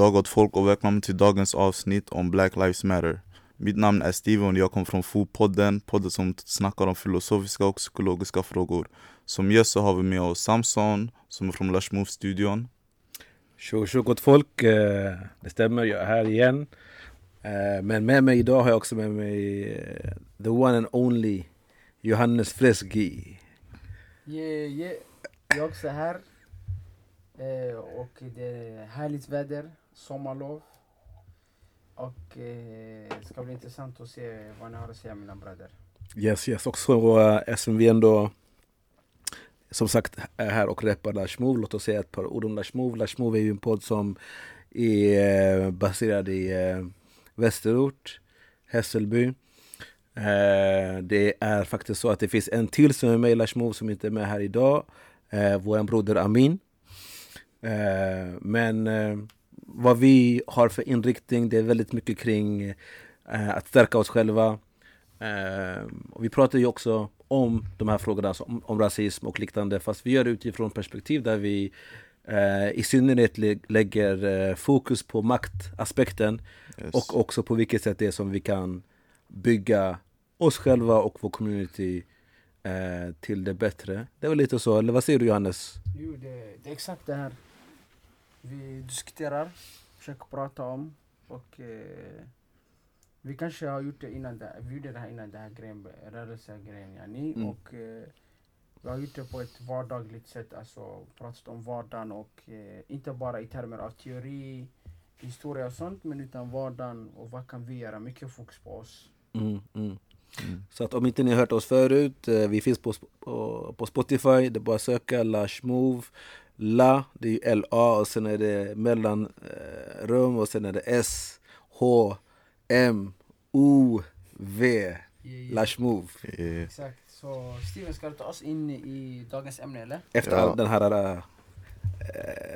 dag gott folk och välkommen till dagens avsnitt om Black Lives Matter. Mitt namn är Steven och jag kommer från FO-podden, podden som snackar om filosofiska och psykologiska frågor. Som gäst så har vi med oss Samson, som är från Lush Move-studion. Tjo tjo gott folk, eh, det stämmer, jag är här igen. Eh, men med mig idag har jag också med mig eh, the one and only Johannes Fresgi. Yeah, yeah. Jag är också här. Och det är härligt väder, sommarlov. Och eh, det ska bli intressant att se vad ni har att säga mina bröder. Yes, yes. Också uh, eh, eftersom vi ändå som sagt är här och repar Lashmov, låt oss säga ett par ord om Lashmov. Lashmov är ju en podd som är eh, baserad i uh, Västerort, Hässelby. Det är faktiskt så att det finns en till som är med i Lashmov som inte är med här idag. Vår broder Amin. Men vad vi har för inriktning, det är väldigt mycket kring eh, att stärka oss själva. Eh, och vi pratar ju också om de här frågorna, alltså om, om, rasism och liknande, fast vi gör det utifrån perspektiv där vi eh, i synnerhet lä lägger eh, fokus på maktaspekten yes. och också på vilket sätt det är som vi kan bygga oss själva och vår community eh, till det bättre. Det var lite så, eller vad säger du Johannes? Jo, det, det är exakt det här vi diskuterar, försöker prata om och eh, vi kanske har gjort det innan, det, vi gjorde det här innan den här grejen, rörelsegrejen yani. Mm. Och eh, vi har gjort det på ett vardagligt sätt, alltså pratat om vardagen och eh, inte bara i termer av teori, historia och sånt, men utan vardagen och vad kan vi göra? Mycket fokus på oss. Mm, mm. Mm. Så att om inte ni har hört oss förut, eh, vi finns på, på, på Spotify, det är bara att söka Lush Move La, det är ju L-A och sen är det mellanrum eh, och sen är det S, H, M, O, V. Yeah, yeah. Lash Move. Yeah. Exakt. Så Steven, ska du ta oss in i dagens ämne eller? Efter ja. den här äh,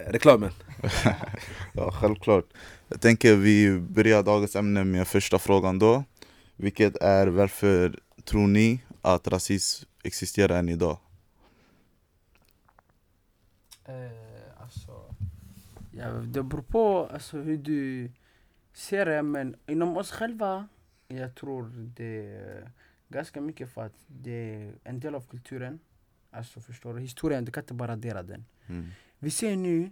reklamen. ja, självklart. Jag tänker vi börjar dagens ämne med första frågan då. Vilket är varför tror ni att rasism existerar än idag? Eh, alltså, ja, det beror på alltså, hur du ser det, men inom oss själva, jag tror det är ganska mycket för att det är en del av kulturen. Alltså förstår du? Historien, du kan inte bara radera den. Mm. Vi ser nu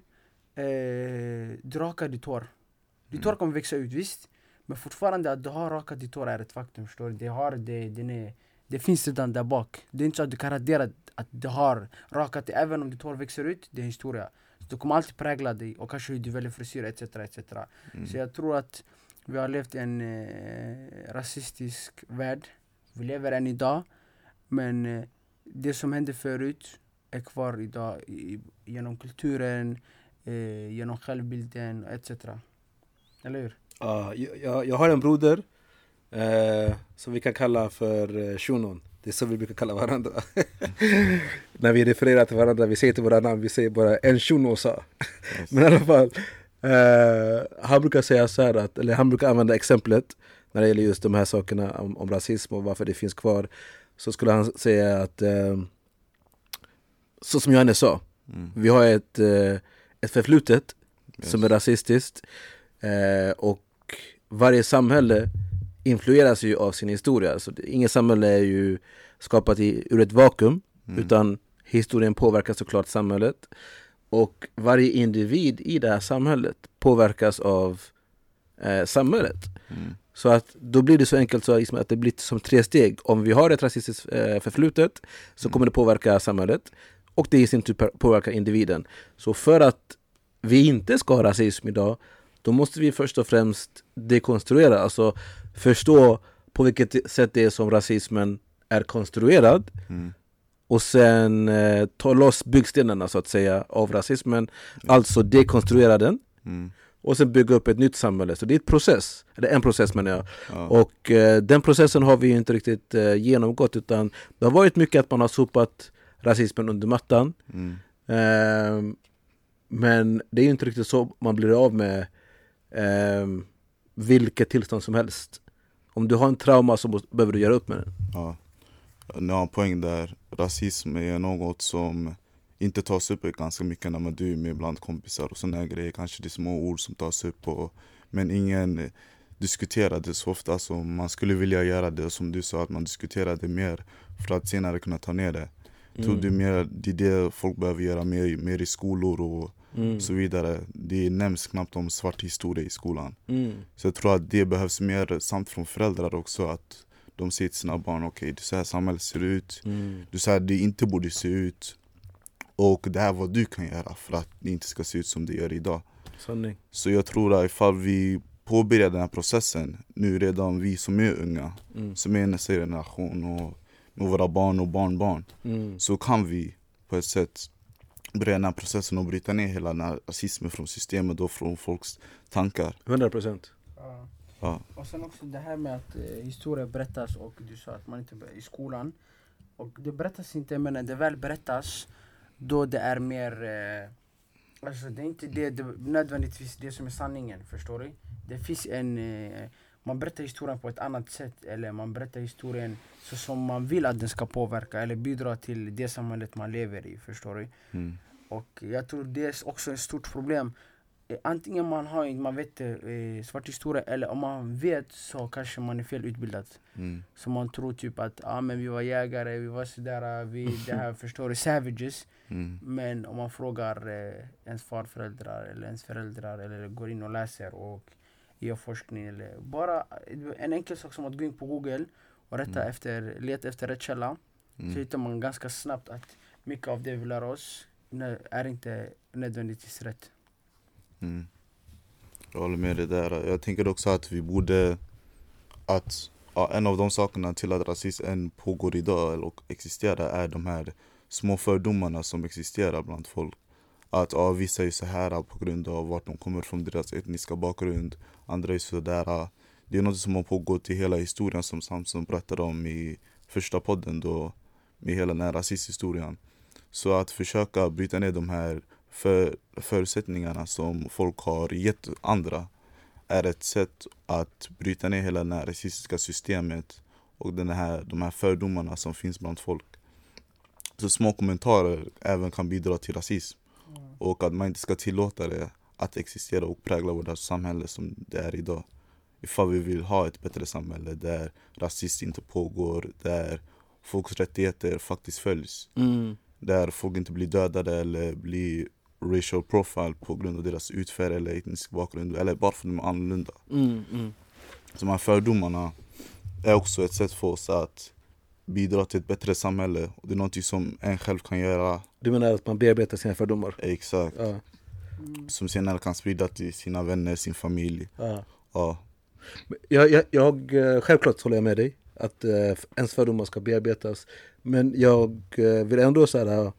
eh, du rakar ditt hår. Ditt hår kommer växa ut, visst? Men fortfarande att du har rakat ditt hår är ett faktum, förstår du? Det, har, det, den är, det finns redan där bak. Det är inte så att du kan radera att du har rakat dig, även om ditt hår växer ut, det är historia. Så du kommer alltid prägla dig och kanske hur du väljer frisyr etc. etc. Mm. Så jag tror att vi har levt i en eh, rasistisk värld. Vi lever än idag. Men eh, det som hände förut är kvar idag i, genom kulturen, eh, genom självbilden etc. Eller hur? Uh, jag, jag har en broder eh, som vi kan kalla för eh, shunon. Det är så vi brukar kalla varandra. När vi refererar till varandra, vi säger till våra namn, vi säger bara en shuno sa. Men i alla fall, eh, han brukar säga så här, att, eller han brukar använda exemplet när det gäller just de här sakerna om, om rasism och varför det finns kvar. Så skulle han säga att, eh, så som Johannes sa, mm. vi har ett, eh, ett förflutet yes. som är rasistiskt. Och varje samhälle influeras ju av sin historia. Så inget samhälle är ju skapat i, ur ett vakuum, mm. utan historien påverkar såklart samhället. Och varje individ i det här samhället påverkas av eh, samhället. Mm. Så att då blir det så enkelt så liksom att det blir som tre steg. Om vi har ett rasistiskt eh, förflutet så mm. kommer det påverka samhället och det i sin tur påverkar individen. Så för att vi inte ska ha rasism idag då måste vi först och främst dekonstruera, alltså förstå på vilket sätt det är som rasismen är konstruerad mm. och sen eh, ta loss byggstenarna så att säga av rasismen, mm. alltså dekonstruera den mm. och sen bygga upp ett nytt samhälle. Så det är en process, eller en process menar jag. Ja. Och eh, den processen har vi inte riktigt eh, genomgått utan det har varit mycket att man har sopat rasismen under mattan. Mm. Ehm, men det är inte riktigt så man blir av med eh, vilket tillstånd som helst. Om du har en trauma så måste, behöver du göra upp med den. Ja. Ni har en poäng där. Rasism är något som inte tas upp ganska mycket när man du är med bland kompisar och sådana grejer. Kanske det är små ord som tas upp och, men ingen diskuterar det så ofta som man skulle vilja göra det. Som du sa, att man diskuterar det mer för att senare kunna ta ner det. Mm. Tror du mer, det är det folk behöver göra mer, mer i skolor och mm. så vidare. Det nämns knappt om svart historia i skolan. Mm. Så jag tror att det behövs mer samt från föräldrar också. att de säger till sina barn, okej okay, det är så här samhället ser ut. Mm. Du säger att det inte borde se ut. Och det här är vad du kan göra för att det inte ska se ut som det gör idag. Sanning. Så jag tror att ifall vi påbörjar den här processen nu redan vi som är unga, mm. som är nästa generation och med våra barn och barnbarn. Mm. Så kan vi på ett sätt börja den här processen och bryta ner hela den här rasismen från systemet och från folks tankar. 100 procent. Ja. Och sen också det här med att eh, historia berättas och du sa att man inte i skolan. Och det berättas inte men när det väl berättas då det är mer eh, Alltså det är inte det, det, nödvändigtvis det som är sanningen, förstår du? Det finns en... Eh, man berättar historien på ett annat sätt eller man berättar historien så som man vill att den ska påverka eller bidra till det samhället man lever i, förstår du? Mm. Och jag tror det är också ett stort problem Eh, antingen man har man vet eh, svart historia eller om man vet så kanske man är fel utbildad. Mm. Så man tror typ att ah, men vi var jägare, vi var sådär, vi det här förstår du, savages. Mm. Men om man frågar eh, ens farföräldrar eller ens föräldrar eller går in och läser och gör forskning eller bara en enkel sak som att gå in på google och rätta mm. efter, leta efter rätt källa. Mm. Så hittar man ganska snabbt att mycket av det vi lär oss är inte nödvändigtvis rätt. Mm. Jag håller med dig där. Jag tänker också att vi borde... Att ja, en av de sakerna till att rasism pågår idag och existerar är de här små fördomarna som existerar bland folk. Att ja, vissa är så här på grund av vart de kommer från, deras etniska bakgrund. Andra är så där. Det är något som har pågått i hela historien som Samson berättade om i första podden då med hela den här rasisthistorien. Så att försöka bryta ner de här för förutsättningarna som folk har gett andra är ett sätt att bryta ner hela det här rasistiska systemet och den här, de här fördomarna som finns bland folk. Så små kommentarer även kan bidra till rasism. Och att man inte ska tillåta det att existera och prägla vårt samhälle som det är idag. Ifall vi vill ha ett bättre samhälle där rasism inte pågår, där folks rättigheter faktiskt följs. Mm. Där folk inte blir dödade eller blir racial profile på grund av deras utfärd eller etnisk bakgrund eller bara för att de är annorlunda. Mm, mm. Så de här fördomarna är också ett sätt för oss att bidra till ett bättre samhälle. Och det är något som en själv kan göra. Du menar att man bearbetar sina fördomar? Exakt. Ja. Som senare kan sprida till sina vänner, sin familj. Ja. Ja. Jag, jag, jag, eh, självklart håller jag med dig att uh, ens fördomar ska bearbetas. Men jag uh, vill ändå så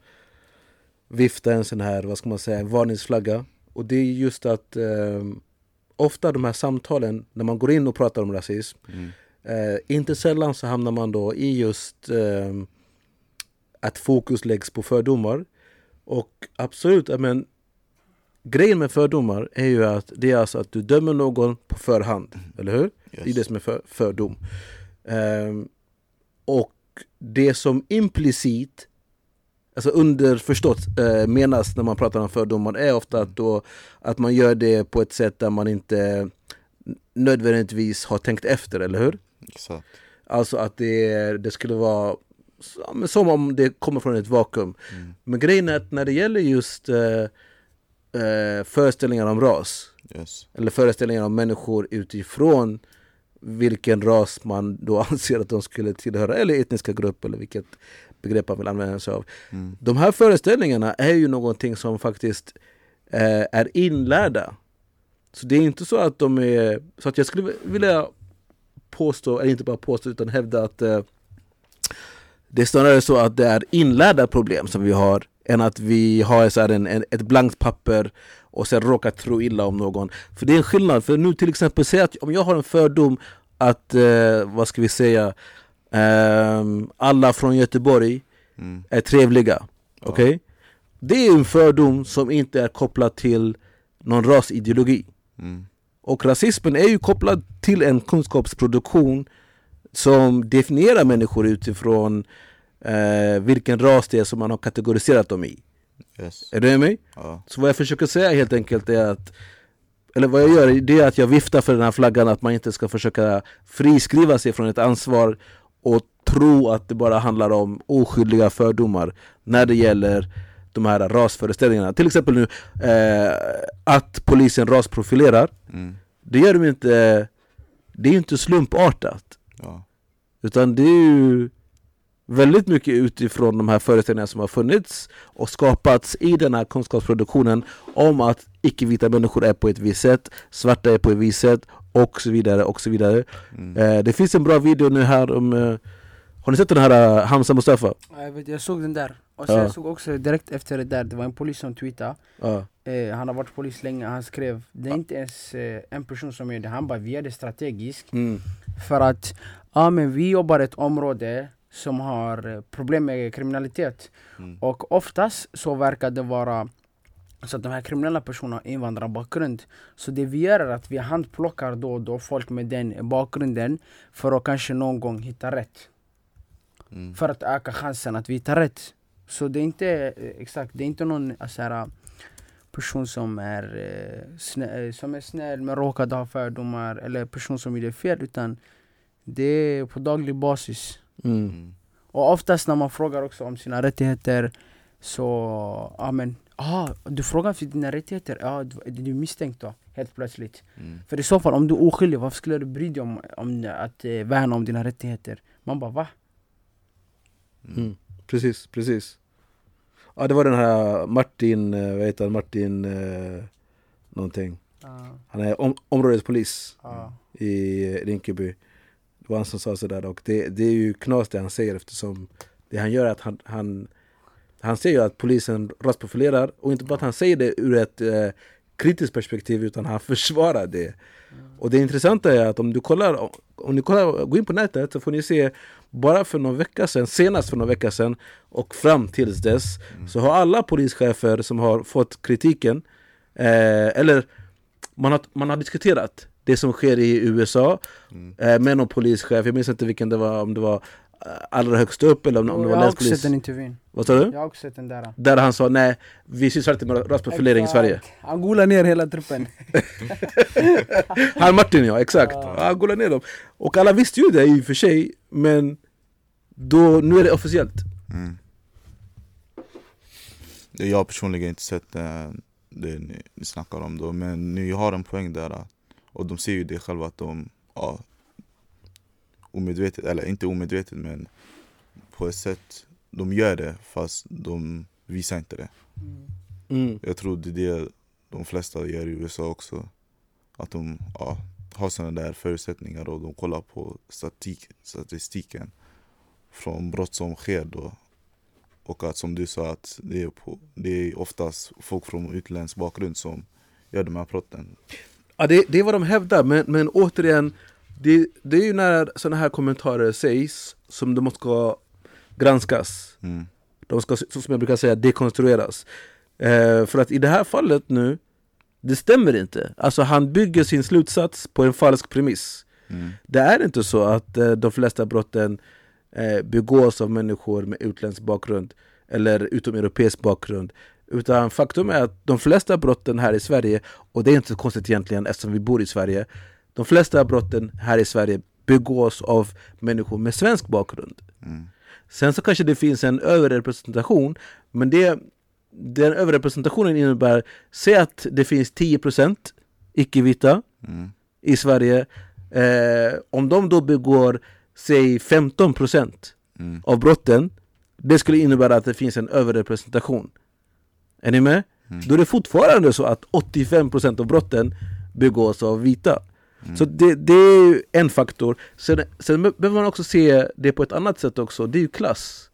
vifta en sån här, vad ska man säga, varningsflagga. Och det är just att eh, ofta de här samtalen, när man går in och pratar om rasism, mm. eh, inte sällan så hamnar man då i just eh, att fokus läggs på fördomar. Och absolut, men grejen med fördomar är ju att det är alltså att du dömer någon på förhand, mm. eller hur? Yes. Det är det som är för, fördom. Um, och det som implicit alltså underförstått eh, menas när man pratar om fördomar är ofta att, då, att man gör det på ett sätt där man inte nödvändigtvis har tänkt efter, eller hur? Exakt. Alltså att det, det skulle vara som om det kommer från ett vakuum. Mm. Men grejen är att när det gäller just eh, eh, föreställningar om ras, yes. eller föreställningar om människor utifrån vilken ras man då anser att de skulle tillhöra, eller etniska grupp eller vilket begrepp man vill använda sig av. Mm. De här föreställningarna är ju någonting som faktiskt eh, är inlärda. Så det är inte så att de är... Så att jag skulle vilja påstå, eller inte bara påstå utan hävda att eh, det är snarare så att det är inlärda problem som vi har än att vi har så en, en, ett blankt papper och sen råkar tro illa om någon. För det är en skillnad, för nu till exempel, säg att om jag har en fördom att, eh, vad ska vi säga, Um, alla från Göteborg mm. är trevliga. Ja. Okay? Det är en fördom som inte är kopplad till någon rasideologi. Mm. Och rasismen är ju kopplad till en kunskapsproduktion som definierar människor utifrån eh, vilken ras det är som man har kategoriserat dem i. Yes. Är du med mig? Ja. Så vad jag försöker säga helt enkelt är att Eller vad jag gör, det är att jag viftar för den här flaggan att man inte ska försöka friskriva sig från ett ansvar och tro att det bara handlar om oskyldiga fördomar när det gäller de här rasföreställningarna. Till exempel nu eh, att polisen rasprofilerar. Mm. Det gör de inte, det är inte slumpartat. Ja. Utan det är ju väldigt mycket utifrån de här föreställningarna som har funnits och skapats i den här kunskapsproduktionen om att icke-vita människor är på ett visst sätt, svarta är på ett visst sätt och så vidare och så vidare. Mm. Eh, det finns en bra video nu här om eh, Har ni sett den här uh, Hamza Mustafa? Ja, Jag, vet, jag såg den där. Och sen Ja. jag såg också direkt efter det där, det var en polis som tweetade. Ja, Eh, han har varit polis länge, han skrev Det är inte ens eh, en person som gör det, han bara vi gör det strategiskt. mm. För att ja, men vi jobbar i ett område som har eh, problem med kriminalitet. Mm. Och oftast så verkar det vara så att de här kriminella personerna har invandrarbakgrund. Så det vi gör är att vi handplockar då och då folk med den bakgrunden för att kanske någon gång hitta rätt. Mm. För att öka chansen att vi hittar rätt. Så det är inte eh, exakt, det är inte någon alltså, här, person som är, eh, snä, eh, som är snäll men råkade ha fördomar eller person som gjorde fel utan det är på daglig basis. Mm. Mm. Och oftast när man frågar också om sina rättigheter så, ja men, ah, du frågar för dina rättigheter, ja du, du är misstänkt då, helt plötsligt. Mm. För i så fall, om du är oskyldig, varför skulle du bry dig om, om att eh, värna om dina rättigheter? Man bara va? Mm. Precis, precis Ja det var den här Martin, eh, vad heter han, Martin eh, någonting. Han är om, områdespolis Ja. i Rinkeby. Det var han som sa sådär och det, det är ju knas det han säger eftersom det han gör är att han, han Han säger ju att polisen rasprofilerar och inte bara att han säger det ur ett eh, kritiskt perspektiv utan han försvarar det Och det intressanta är att om du kollar, om ni kollar, gå in på nätet så får ni se bara för någon vecka sedan, senast för någon vecka sedan och fram tills dess så har alla polischefer som har fått kritiken eh, eller man har, man har diskuterat det som sker i USA Mm. eh, med någon polischef, jag minns inte vilken det var, om det var allra högst upp eller om, om det jag var har också länspolis sett den intervjun. Vad sa du? Jag har också sett den där. Där han sa nej, vi sysslar inte med rasprofilering i Sverige. Han golar ner hela truppen. Han Martin ja, exakt. Ja. Han golade ner dem. Och alla visste ju det i och för sig, men då, nu är det officiellt. Mm. Jag har personligen inte sett eh, det ni, ni snackar om då, men ni har en poäng där. eh, Och de ser ju det själva att de, ja, omedvetet, eller inte omedvetet men på ett sätt, de gör det fast de visar inte det. Mm. Jag tror det är det de flesta gör i USA också. Att de ja, har sådana där förutsättningar och de kollar på statistik, statistiken från brott som sker då. Och att som du sa, att det är, på, det är oftast folk från utländsk bakgrund som gör de här brotten. Ja, det, det är vad de hävdar, men, men återigen, det, det är ju när sådana här kommentarer sägs som de ska granskas. Mm. De ska, som jag brukar säga, dekonstrueras. Eh, för att i det här fallet nu, det stämmer inte. Alltså han bygger sin slutsats på en falsk premiss. Mm. Det är inte så att eh, de flesta brotten eh, begås av människor med utländsk bakgrund eller utomeuropeisk bakgrund. Utan faktum är att de flesta brotten här i Sverige, och det är inte så konstigt egentligen eftersom vi bor i Sverige, de flesta brotten här i Sverige begås av människor med svensk bakgrund. Mm. Sen så kanske det finns en överrepresentation, men det, den överrepresentationen innebär, säg att det finns 10% icke-vita Mm. i Sverige, eh, om de då begår, säg 15% Mm. av brotten, det skulle innebära att det finns en överrepresentation. Är ni med? Mm. Då är det fortfarande så att 85% av brotten begås av vita. Mm. Så det, det är ju en faktor. Sen, sen behöver man också se det på ett annat sätt också, det är ju klass.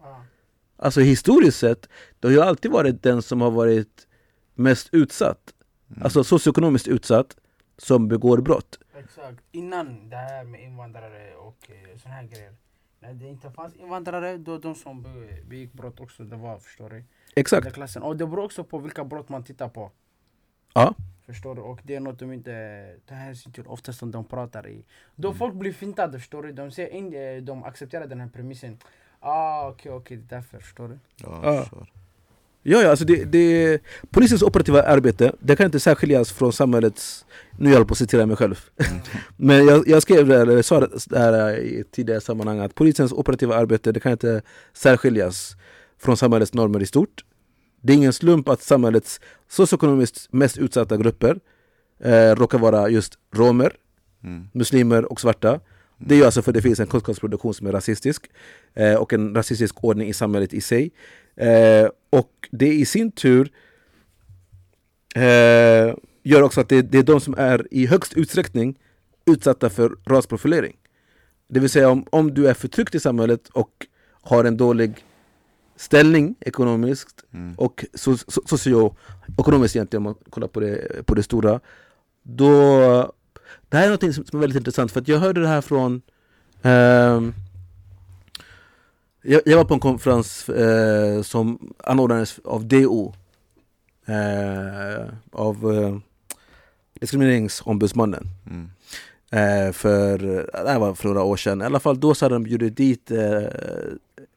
Alltså historiskt sett, det har ju alltid varit den som har varit mest utsatt, Mm. alltså socioekonomiskt utsatt, som begår brott. Exakt. Innan det här med invandrare och eh, såna här grejer. När det inte fanns invandrare, då de som be- begick brott också, det var, förstår du? Exakt. Den klassen. Och det beror också på vilka brott man tittar på. Ja. Förstår du? Och det är något de inte tar hänsyn till oftast när de pratar i. Då Mm. folk blir fintade, förstår du? De, ser in, eh, de accepterar den här premissen. Ah okej okej, det är därför, förstår du? Ja, Ja. Ja, ja alltså det, det, polisens operativa arbete det kan inte särskiljas från samhällets... Nu jag på att citera mig själv. Men jag, jag skrev det, eller sa det här i ett tidigare sammanhang att polisens operativa arbete det kan inte särskiljas från samhällets normer i stort. Det är ingen slump att samhällets socioekonomiskt mest utsatta grupper eh, råkar vara just romer, Mm. muslimer och svarta. Det är ju alltså för att det finns en kunskapsproduktion som är rasistisk eh, och en rasistisk ordning i samhället i sig. Eh, och det i sin tur eh, gör också att det, det är de som är i högst utsträckning utsatta för rasprofilering. Det vill säga om, om du är förtryckt i samhället och har en dålig ställning ekonomiskt Mm. och so, so, socioekonomiskt egentligen om man kollar på det, på det stora. Då, det här är något som, är väldigt intressant för att jag hörde det här från ehm, jag, jag var på en konferens eh, som anordnades av DO eh, av eh, Diskrimineringsombudsmannen Mm. eh, för, det här var för några år sedan, i alla fall då så hade de bjudit dit eh,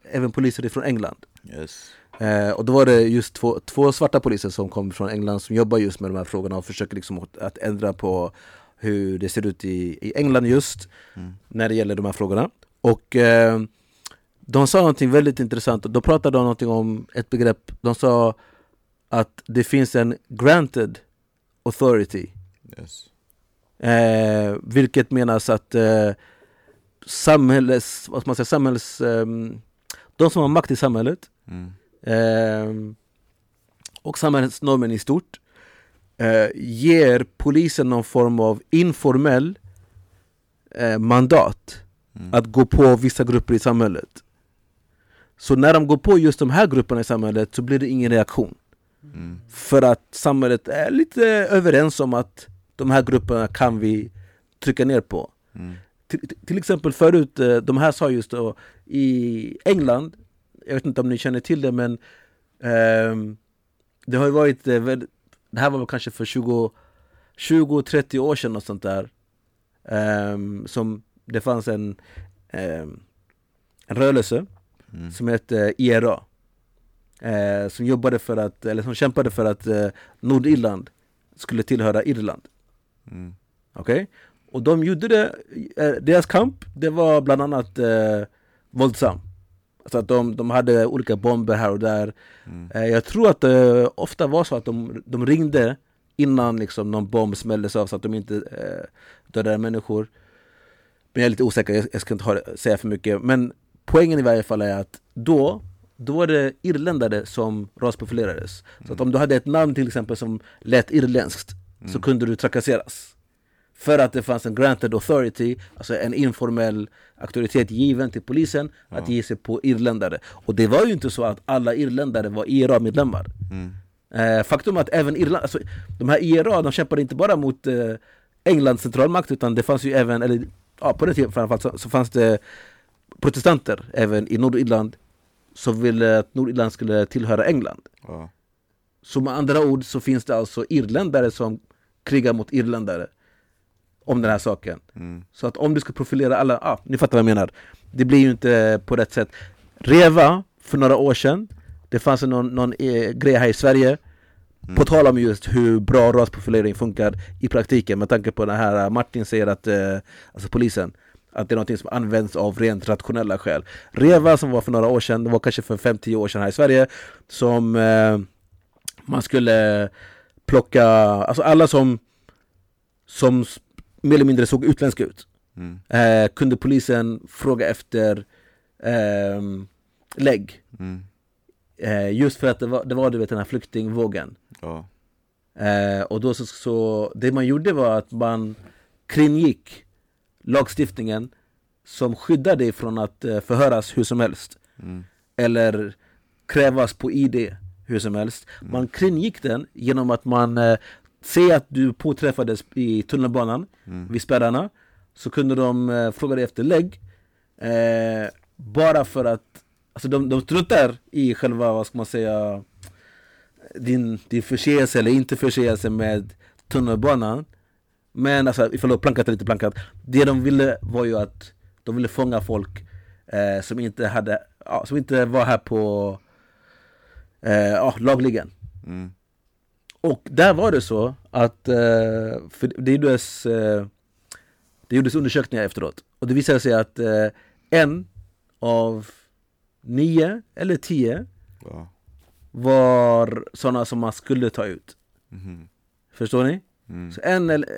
även poliser från England Yes. Eh, och då var det just två, två svarta poliser som kom från England som jobbar just med de här frågorna och försöker liksom att, ändra på hur det ser ut i, i England just Mm. när det gäller de här frågorna. Och eh, de sa någonting väldigt intressant och då pratade de någonting om ett begrepp. De sa att det finns en granted authority Yes. Eh, vilket menas att eh, samhälles, vad man säga, samhälls, ehm, de som har makt i samhället Mm. ehm, och samhällsnormen i stort eh, ger polisen någon form av informell eh, mandat Mm. att gå på vissa grupper i samhället. Så när de går på just de här grupperna i samhället så blir det ingen reaktion. Mm. För att samhället är lite överens om att de här grupperna kan vi trycka ner på. Mm. Till, till exempel förut, eh, de här sa just då i England, jag vet inte om ni känner till det men ehm, det har ju varit, eh, det här var kanske för 20 20-30 år sedan och sånt där ehm, som det fanns en, ehm, en rörelse Mm. som hette IRA eh, som jobbade för att, eller som kämpade för att eh, Nordirland skulle tillhöra Irland. Mm. Okej? Och de gjorde det, eh, deras kamp, det var bland annat eh, våldsam. Så att de, de hade olika bomber här och där. Mm. Eh, jag tror att det ofta var så att de, de ringde innan liksom någon bomb smälldes av så att de inte eh, dödade människor. Men jag är lite osäker, jag, jag ska inte ha, säga för mycket. Men poängen i varje fall är att då, då var det irländare som rasprofilerades. Så att om du hade ett namn till exempel som lät irländskt så kunde du trakasseras. För att det fanns en granted authority, alltså en informell auktoritet given till polisen att ge sig på irländare. Och det var ju inte så att alla irländare var IRA-medlemmar. Mm. Eh, faktum är att även Irland, alltså, de här IRA de kämpade inte bara mot eh, Englands centralmakt utan det fanns ju även, eller ja, på den tiden framförallt så, så fanns det protestanter även i Nordirland som ville att Nordirland skulle tillhöra England. Ja. Så med andra ord så finns det alltså irländare som krigar mot irländare om den här saken. Mm. Så att om du ska profilera alla, ah, ni fattar vad jag menar. Det blir ju inte på rätt sätt. Reva, för några år sedan, det fanns någon, någon eh, grej här i Sverige På tal om just hur bra rasprofilering funkar i praktiken med tanke på det här Martin säger att, eh, alltså polisen, att det är något som används av rent rationella skäl. Reva som var för några år sedan, det var kanske för 5-10 år sedan här i Sverige, som eh, man skulle plocka, alltså alla som, som mer eller mindre såg utländska ut Mm. eh, kunde polisen fråga efter ehm, lägg. Mm. Eh, just för att det var, det var du vet, den här flyktingvågen. Ja. Eh, och då så, så, det man gjorde var att man kringgick lagstiftningen som skyddar dig från att eh, förhöras hur som helst. Mm. Eller krävas på ID hur som helst. Man kringgick den genom att man ser att du påträffades i tunnelbanan Mm. vid spärrarna så kunde de eh, fråga dig efter lägg eh, bara för att alltså de, de struntar i själva, vad ska man säga din, din förseelse eller inte förseelse med tunnelbanan men alltså ifall du har plankat eller inte plankat Det de ville var ju att de ville fånga folk eh, som inte hade, ja, som inte var här på eh, ja, lagligen. Mm. Och där var det så att eh, det, gjordes, eh, det gjordes undersökningar efteråt. Och det visade sig att eh, en av nio eller tio Ja. var sådana som man skulle ta ut. Mhm. Förstår ni? Mm. Så en, eller,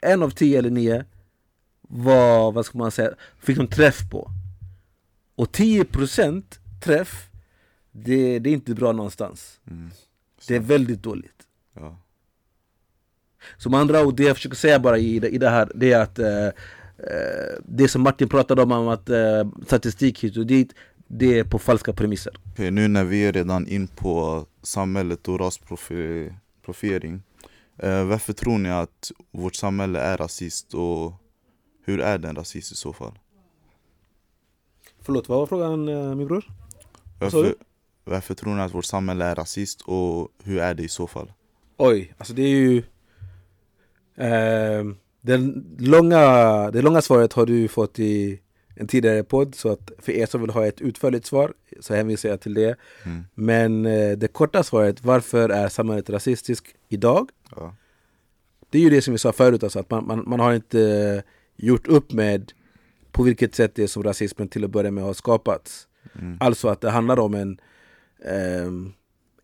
en av tio eller nio var, vad ska man säga, fick de träff på. Och 10% träff, det, det är inte bra någonstans. Mm. Det är väldigt dåligt. Ja. Så med andra ord, det jag försöker säga bara i det, i det här, det är att eh, eh, det som Martin pratade om, om att eh, statistik hit och dit, det är på falska premisser. Okej, nu när vi är redan in på samhället och rasprofilering eh, Varför tror ni att vårt samhälle är rasist och hur är den rasist i så fall? Förlåt, vad var frågan eh, min bror? Varför, varför tror ni att vårt samhälle är rasist och hur är det i så fall? Oj, alltså det är ju... ehm, den långa, det långa svaret har du fått i en tidigare podd, så att för er som vill ha ett utförligt svar så hänvisar jag till det. Mm. Men eh, det korta svaret, varför är samhället rasistiskt idag? Ja. Det är ju det som vi sa förut, alltså, att man, man, man har inte gjort upp med på vilket sätt det är som rasismen till att börja med har skapats. Mm. Alltså att det handlar om en, ehm,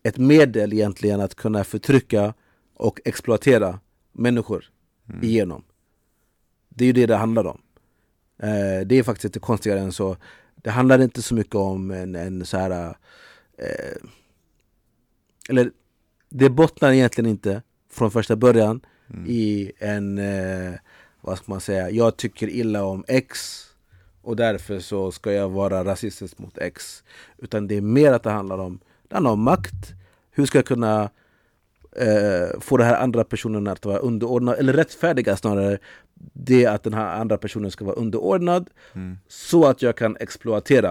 ett medel egentligen att kunna förtrycka och exploatera människor Mm. igenom. Det är ju det det handlar om. Eh, det är faktiskt inte konstigare än så. Det handlar inte så mycket om en, en så här... Eh, eller det bottnar egentligen inte från första början Mm. i en, eh, vad ska man säga, jag tycker illa om X och därför så ska jag vara rasistisk mot X. Utan det är mer att det handlar om, det handlar om makt. Hur ska jag kunna eh, få den här andra personen att vara underordnad, eller rättfärdiga snarare, det att den här andra personen ska vara underordnad Mm. så att jag kan exploatera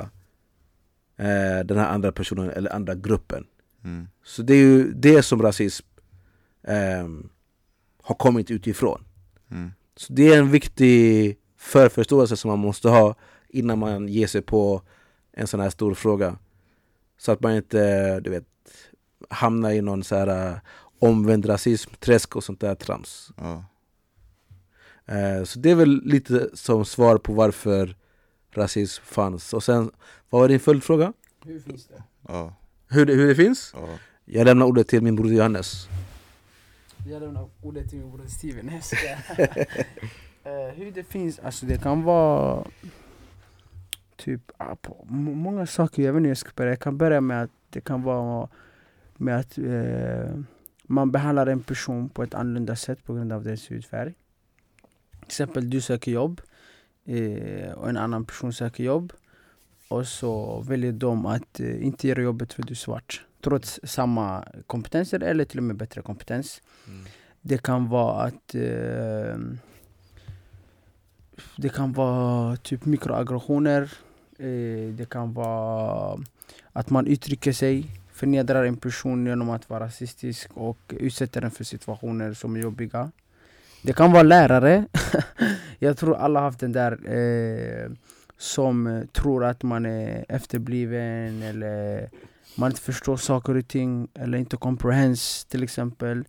eh, den här andra personen eller andra gruppen. Mm. Så det är ju det som rasism ehm, har kommit utifrån. Mm. Så det är en viktig förförståelse som man måste ha innan man ger sig på en sån här stor fråga. Så att man inte, du vet, hamnar i någon så här eh, omvänd rasism, träsk och sånt där trams. Ja. Eh, så det är väl lite som svar på varför rasism fanns. Och sen, vad var din följdfråga? Hur finns det? Ja. Hur det, hur det finns? Ja. Jag lämnar ordet till min broder Johannes. Jag lämnar ordet till min bror Steven. Eh, Hur det finns, alltså det kan vara typ ah, på må- många saker. Jag vet inte hur jag ska börja. Jag kan börja med att det kan vara med att eh, man behandlar en person på ett annorlunda sätt på grund av dess hudfärg. Till exempel du söker jobb eh, och en annan person söker jobb och så väljer de att eh, inte göra jobbet för du är svart. Trots samma kompetenser eller till och med bättre kompetens. Det kan vara att eh, det kan vara typ mikroaggressioner. Eh, det kan vara att man uttrycker sig, förnedrar en person genom att vara rasistisk och utsätter den för situationer som är jobbiga. Det kan vara lärare. Jag tror alla har haft den där eh, som tror att man är efterbliven eller man inte förstår saker och ting eller inte comprehends till exempel.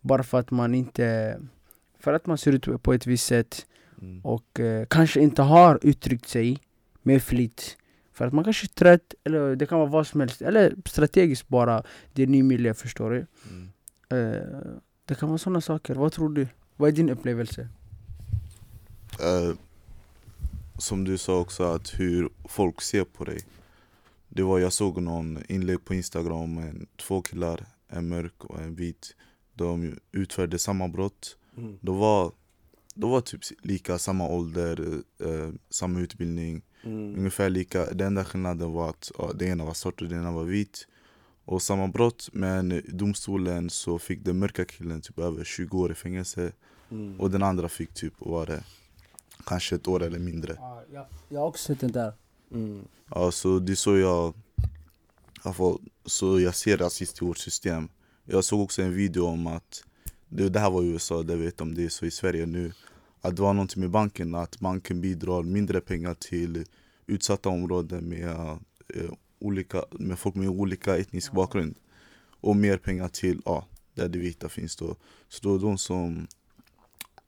Bara för att man inte för att man ser ut på ett visst sätt och eh, kanske inte har uttryckt sig med flit. För att man kanske är trött, eller det kan vara vad som helst. Eller strategiskt bara, det är ny miljö, förstår du? Mm. Eh, det kan vara sådana saker. Vad tror du? Vad är din upplevelse? Eh, som du sa också, att hur folk ser på dig. Det var, jag såg någon inlägg på Instagram med två killar, en mörk och en vit. De utförde samma brott. Mm. De var, de var typ lika, samma ålder, eh, samma utbildning. Mm. Ungefär lika. Den enda skillnaden var att ja, det ena var svart och det ena var vit. Och samma brott, men i domstolen så fick den mörka killen typ över 20 år i fängelse. Mm. Och den andra fick typ, vad var det? Kanske ett år eller mindre. Ja, jag har också sett den där. Mm. Ja, så det är så jag, jag får, så jag ser rasist i vårt system. Jag såg också en video om att, det, det här var i USA, det vet om det är så i Sverige nu. Att det var någonting med banken, att banken bidrar mindre pengar till utsatta områden med, eh, olika, med folk med olika etnisk bakgrund. och mer pengar till ja, där det vita finns då. Så då de som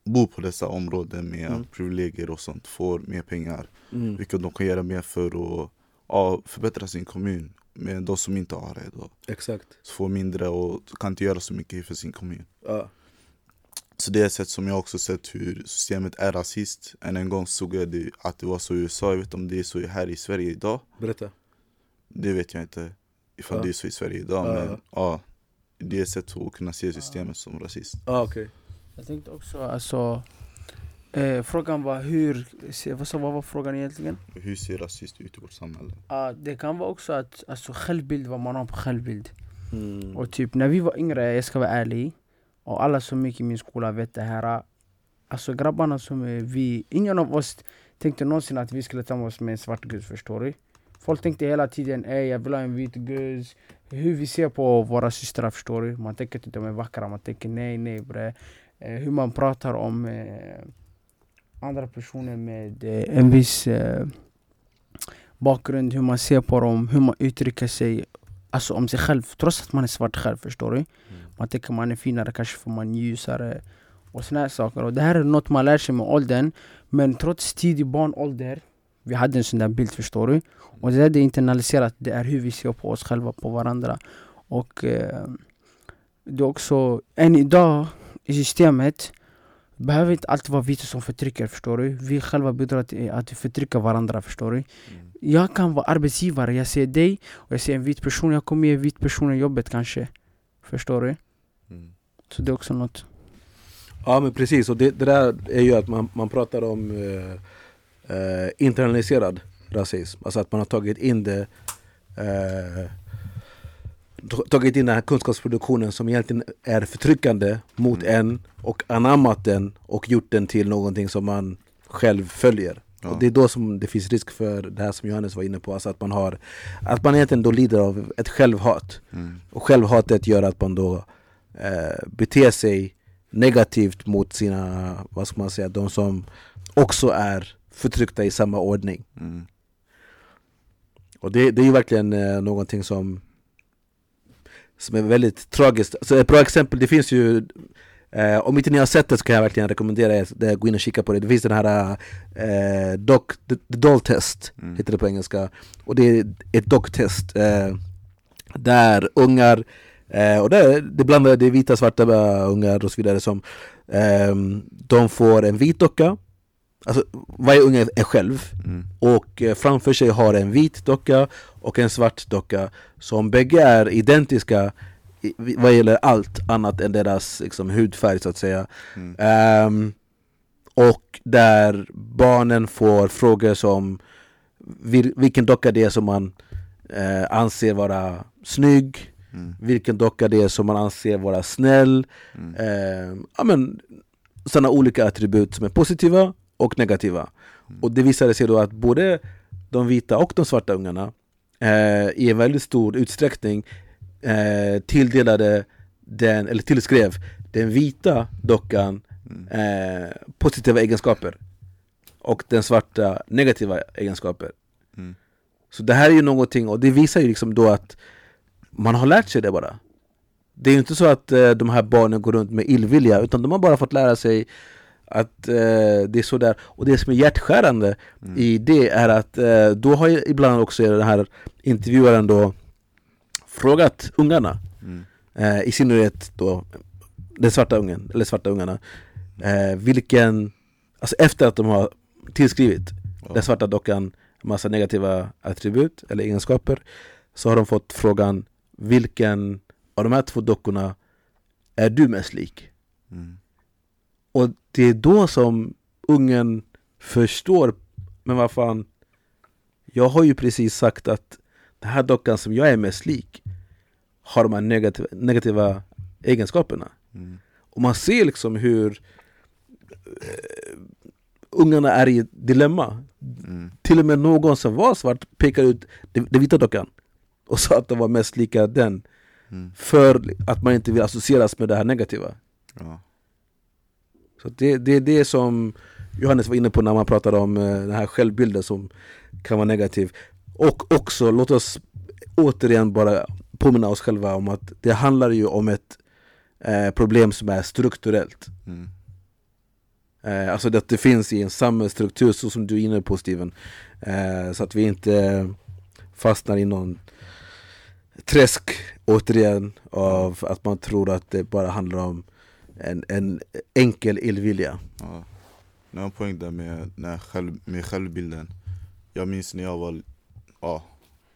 bor på dessa områden med Mm. privilegier och sånt får mer pengar. Mm. Vilket de kan göra mer för att ja, förbättra sin kommun. Men de som inte har det då, Exakt. så får mindre och kan inte göra så mycket för sin kommun. Ja. Så det är ett sätt som jag också sett hur systemet är rasist. Än en gång såg jag det, att det var så i USA, jag vet inte om det är så här i Sverige idag. Berätta. Det vet jag inte ifall Ja. det är så i Sverige idag. Ja, men ja. det är ett sätt att kunna se systemet som rasist. Ah, okej. Jag tänkte också alltså eh, Frågan var hur, vad, vad var frågan egentligen? Hur ser rasist ut i vårt samhälle? Ah, det kan vara också att alltså, självbild, vad man har på självbild Mm. Och typ när vi var yngre, jag ska vara ärlig och alla som gick i min skola vet det här Alltså grabbarna som är vi, ingen av oss tänkte någonsin att vi skulle ta med oss med en svart guzz förstår du? Folk tänkte hela tiden ey jag vill ha en vit guzz Hur vi ser på våra systrar förstår du? Man tänker att de är vackra, man tänker nej nej bre Hur man pratar om eh, andra personer med eh, en viss eh, bakgrund, hur man ser på dem, hur man uttrycker sig Alltså om sig själv, trots att man är svart själv förstår du? Hmm. Man tänker man är finare, kanske för man är ljusare och såna här saker. Och det här är något man lär sig med åldern. Men trots tidig barnålder, vi hade en sån där bild förstår du. Och det där är internaliserat, det är hur vi ser på oss själva, på varandra. Och eh, det är också, än idag i systemet behöver inte alltid vara vita som förtrycker, förstår du? Vi själva bidrar till att vi förtrycker varandra, förstår du? Mm. Jag kan vara arbetsgivare, jag ser dig och jag ser en vit person, jag kommer ge en vit person jobbet kanske. Förstår du? Mm. Så det är också något. Ja men precis, och det, det där är ju att man, man pratar om eh, eh, internaliserad rasism. Alltså att man har tagit in det eh, Tagit in den här kunskapsproduktionen som egentligen är förtryckande mot en och anammat den och gjort den till någonting som man själv följer. Ja. Och det är då som det finns risk för det här som Johannes var inne på, alltså att man har Att man egentligen då lider av ett självhat. Mm. Och självhatet gör att man då eh, beter sig negativt mot sina, vad ska man säga, de som också är förtryckta i samma ordning. Mm. Och det, det är ju verkligen eh, någonting som som är väldigt tragiskt. Så ett bra exempel, det finns ju eh, Om inte ni har sett det så kan jag verkligen rekommendera er att gå in och kika på det. Det finns den här eh, doc, the, the doll test, Mm. heter det på engelska. Och det är ett docktest eh, där ungar, eh, och det, det blandar det är vita, svarta ungar och så vidare som eh, de får en vit docka, alltså varje unge är själv Mm. och eh, framför sig har en vit docka och en svart docka som bägge är identiska i- vad gäller allt annat än deras liksom, hudfärg så att säga. Mm. Ehm, och där barnen får frågor som vil, vilken docka det är som man eh, anser vara snygg, Mm. vilken docka det är som man anser vara snäll. Mm. Ja, men, sådana olika attribut som är positiva och negativa. Och det visade sig då att både de vita och de svarta ungarna eh, i en väldigt stor utsträckning eh, tilldelade den, eller tillskrev den vita dockan eh, positiva egenskaper och den svarta negativa egenskaper. Mm. Så det här är ju någonting, och det visar ju liksom då att man har lärt sig det bara. Det är inte så att eh, de här barnen går runt med illvilja, utan de har bara fått lära sig att eh, det är så där. Och det som är hjärtskärande Mm. i det är att eh, då har ju ibland också den här intervjuaren då frågat ungarna, Mm. eh, i synnerhet då den svarta ungen, eller svarta ungarna, eh, vilken, alltså efter att de har tillskrivit Ja. den svarta dockan massa negativa attribut eller egenskaper så har de fått frågan vilken av de här två dockorna är du mest lik? Mm. Och det är då som ungen förstår, men vad fan, jag har ju precis sagt att den här dockan som jag är mest lik har de här negativa, negativa egenskaperna. Mm. Och man ser liksom hur eh, ungarna är i ett dilemma. Mm. Till och med någon som var svart pekade ut den, den vita dockan och sa att de var mest lika den Mm. för att man inte vill associeras med det här negativa. Ja. Så det, det är det som Johannes var inne på när man pratade om eh, den här självbilden som kan vara negativ. Och också, låt oss återigen bara påminna oss själva om att det handlar ju om ett eh, problem som är strukturellt. Mm. Eh, alltså att det finns i en samhällsstruktur så som du är inne på Steven. Eh, så att vi inte fastnar i någon träsk återigen av att man tror att det bara handlar om en, en enkel illvilja. Ja. Nu har jag en poäng där med, när själv, med självbilden. Jag minns när jag var, ja,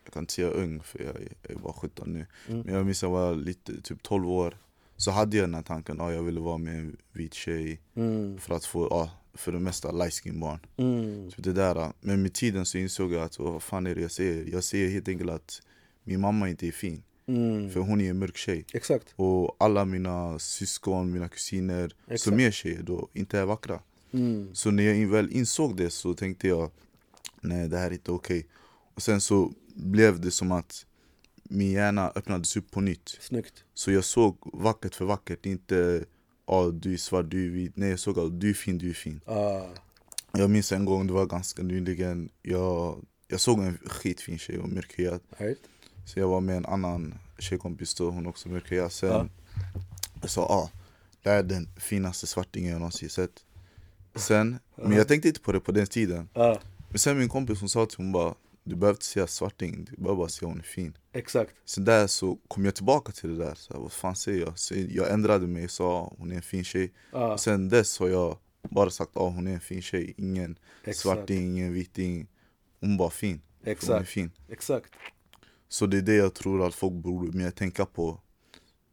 jag kan inte säga ung för jag, är- jag är bara 17 nu. Mm. Men jag minns när jag var lite, typ 12 år. Så hade jag den här tanken, ja, jag ville vara med en vit tjej Mm. för att få, ja, för det mesta light barn. Mm. Typ det där. Men med tiden så insåg jag att, vad fan är det jag säger? Jag säger helt enkelt att min mamma inte är fin. Mm. För hon är en mörk tjej. Exakt. Och alla mina syskon, mina kusiner Exakt. som är tjejer då inte är vackra. Mm. Så när jag väl insåg det så tänkte jag Nej det här är inte okej Och sen så blev det som att min hjärna öppnades upp på nytt Snyggt. Så jag såg vackert för vackert, inte ah, du är svart, du är vit Nej jag såg att du är fin, du är fin Ah. Jag minns en gång, det var ganska nyligen Jag, jag såg en skitfin tjej och mörkhyad Right. Så jag var med en annan tjejkompis då, hon också mörkhyad Sen Ja. jag sa ah, det här är den finaste svartingen jag någonsin sett Sen, men jag tänkte inte på det på den tiden Ah. Men sen min kompis hon sa till mig, hon bara Du behöver inte säga svarting, du behöver bara säga hon är fin Exakt. Sen där så kom jag tillbaka till det där, så här, vad fan säger jag? Så jag ändrade mig och sa hon är en fin tjej Ah. Sen dess har jag bara sagt att ah, hon är en fin tjej Ingen Exakt. svarting, ingen viting Hon bara fin, för hon är Exakt. fin Exakt. Så det är det jag tror att folk borde mer tänka på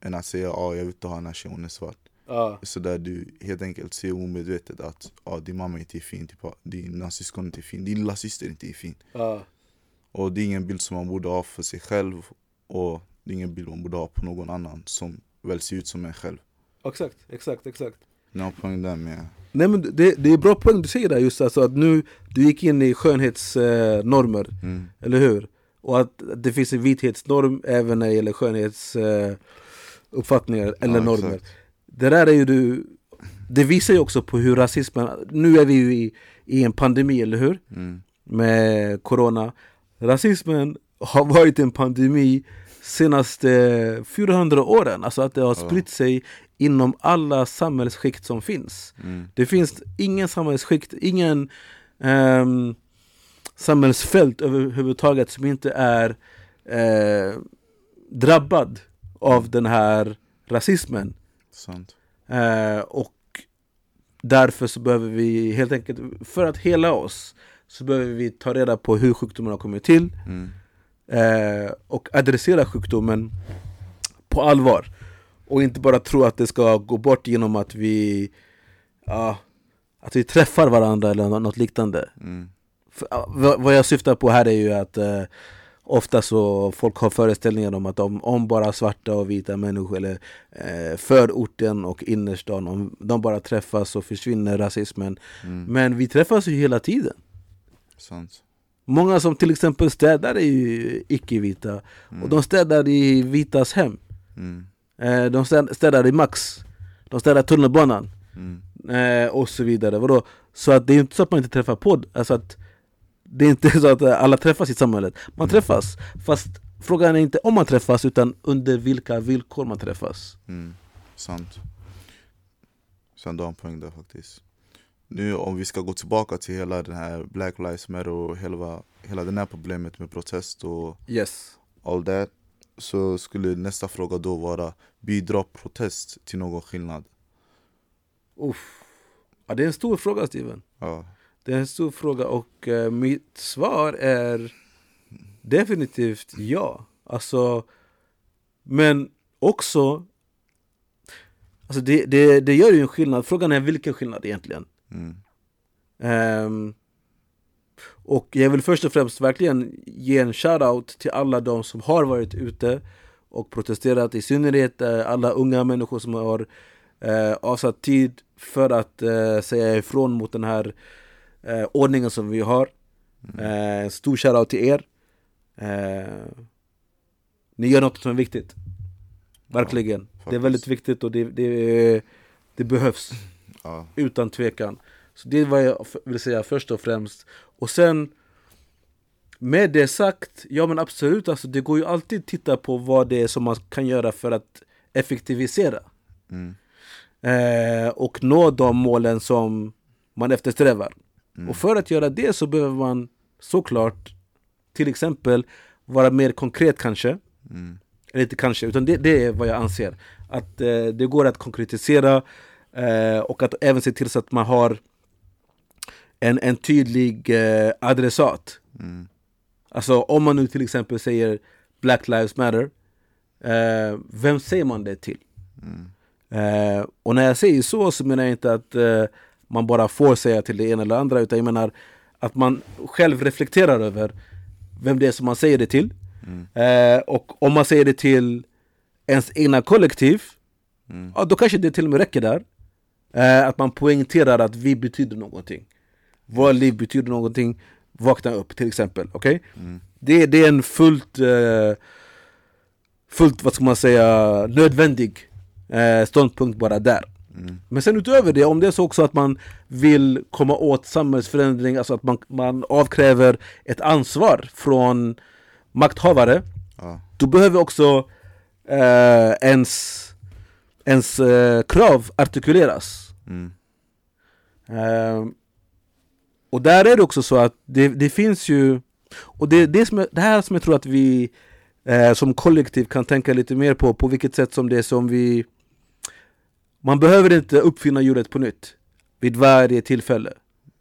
Än att säga att ah, jag vill inte ha den här tjejen, hon är svart Ah. Så där du helt enkelt ser omedvetet att ah, din mamma inte är fin, typ, ah, dina syskon inte är fin, din lilla syster inte är fin Ah. Och det är ingen bild som man borde ha för sig själv och det är ingen bild man borde ha på någon annan som väl ser ut som en själv. Exakt. Exakt. Exakt. Har poäng där med... Nej men det, det är bra poäng du säger där just alltså att nu du gick in i skönhetsnormer, eh, Mm, eller hur? Och att det finns en vithetsnorm även när det gäller skönhetsuppfattningar eh, eller Ja, normer. exakt. Det där är ju du, det visar ju också på hur rasismen, nu är vi ju i, i en pandemi eller hur? mm, Med corona. Rasismen har varit en pandemi senaste 400 åren, alltså att det har spritt sig inom alla samhällsskikt som finns. mm, Det finns ingen samhällsskikt, ingen ehm, samhällsfält överhuvudtaget som inte är eh, drabbad av den här rasismen. Eh, och därför så behöver vi helt enkelt, för att hela oss, så behöver vi ta reda på hur sjukdomen har kommit till Mm, eh, och adressera sjukdomen på allvar. Och inte bara tro att det ska gå bort genom att vi, ja, att vi träffar varandra eller nå- något liknande. mm, För, vad jag syftar på här är ju att eh, ofta så folk har föreställningar om att om, om bara svarta och vita människor eller eh, förorten och innerstan, om de bara träffas så försvinner rasismen. mm, Men vi träffas ju hela tiden. sant. Många som till exempel städar är ju icke-vita och de städar i vitas hem. Mm, Eh, de städ- städar i Max, de städar tunnelbanan mm, eh, och så vidare. Vadå? Så att det är inte så att man inte träffar på, alltså att det är inte så att eh, alla träffas i samhället. Man träffas, fast frågan är inte om man träffas utan under vilka villkor man träffas. mm, sant. Sen du har en poäng där faktiskt. Nu om vi ska gå tillbaka till hela den här Black Lives Matter och hela, hela det här problemet med protest och Yes. all that så skulle nästa fråga då vara bidrar protest till någon skillnad? Uff. Ja, det är en stor fråga Steven. Ja, Det är en stor fråga och eh, mitt svar är definitivt ja. Alltså, men också, alltså det, det, det gör ju en skillnad. Frågan är vilken skillnad egentligen. mm, Ehm, och jag vill först och främst verkligen ge en shoutout till alla de som har varit ute och protesterat, i synnerhet eh, alla unga människor som har eh, avsatt tid för att eh, säga ifrån mot den här eh, ordningen som vi har. Eh, en stor shoutout till er. Eh, ni gör något som är viktigt. Verkligen. det är väldigt viktigt och det, det, det behövs. ja, Utan tvekan. Så det är vad jag vill säga först och främst. Och sen med det sagt, ja men absolut, alltså, det går ju alltid att titta på vad det är som man kan göra för att effektivisera. Mm. Eh, och nå de målen som man eftersträvar. Mm. Och för att göra det så behöver man såklart till exempel vara mer konkret kanske. Mm. Eller inte kanske, utan det, det är vad jag anser. Att eh, det går att konkretisera eh, och att även se till så att man har en, en tydlig eh, adressat. Mm. Alltså om man nu till exempel säger Black Lives Matter, eh, vem säger man det till? Mm. Eh, och när jag säger så så menar jag inte att eh, man bara får säga till det ena eller andra utan jag menar att man själv reflekterar över vem det är som man säger det till. Mm. Eh, och om man säger det till ens egna kollektiv, Mm. ja, då kanske det till och med räcker där. Eh, att man poängterar att vi betyder någonting. Våra liv betyder någonting. Vakna upp till exempel. Okej? Mm. Det, det är en fullt, eh, fullt, vad ska man säga, nödvändig eh, ståndpunkt bara där. Mm. Men sen utöver det, om det är så också att man vill komma åt samhällsförändring, alltså att man, man avkräver ett ansvar från makthavare, Ja. då behöver också eh, ens, ens eh, krav artikuleras. Mm. Eh, och där är det också så att det, det finns ju, och det, det, som det här som jag tror att vi eh, som kollektiv kan tänka lite mer på, på vilket sätt som det är som vi Man behöver inte uppfinna hjulet på nytt vid varje tillfälle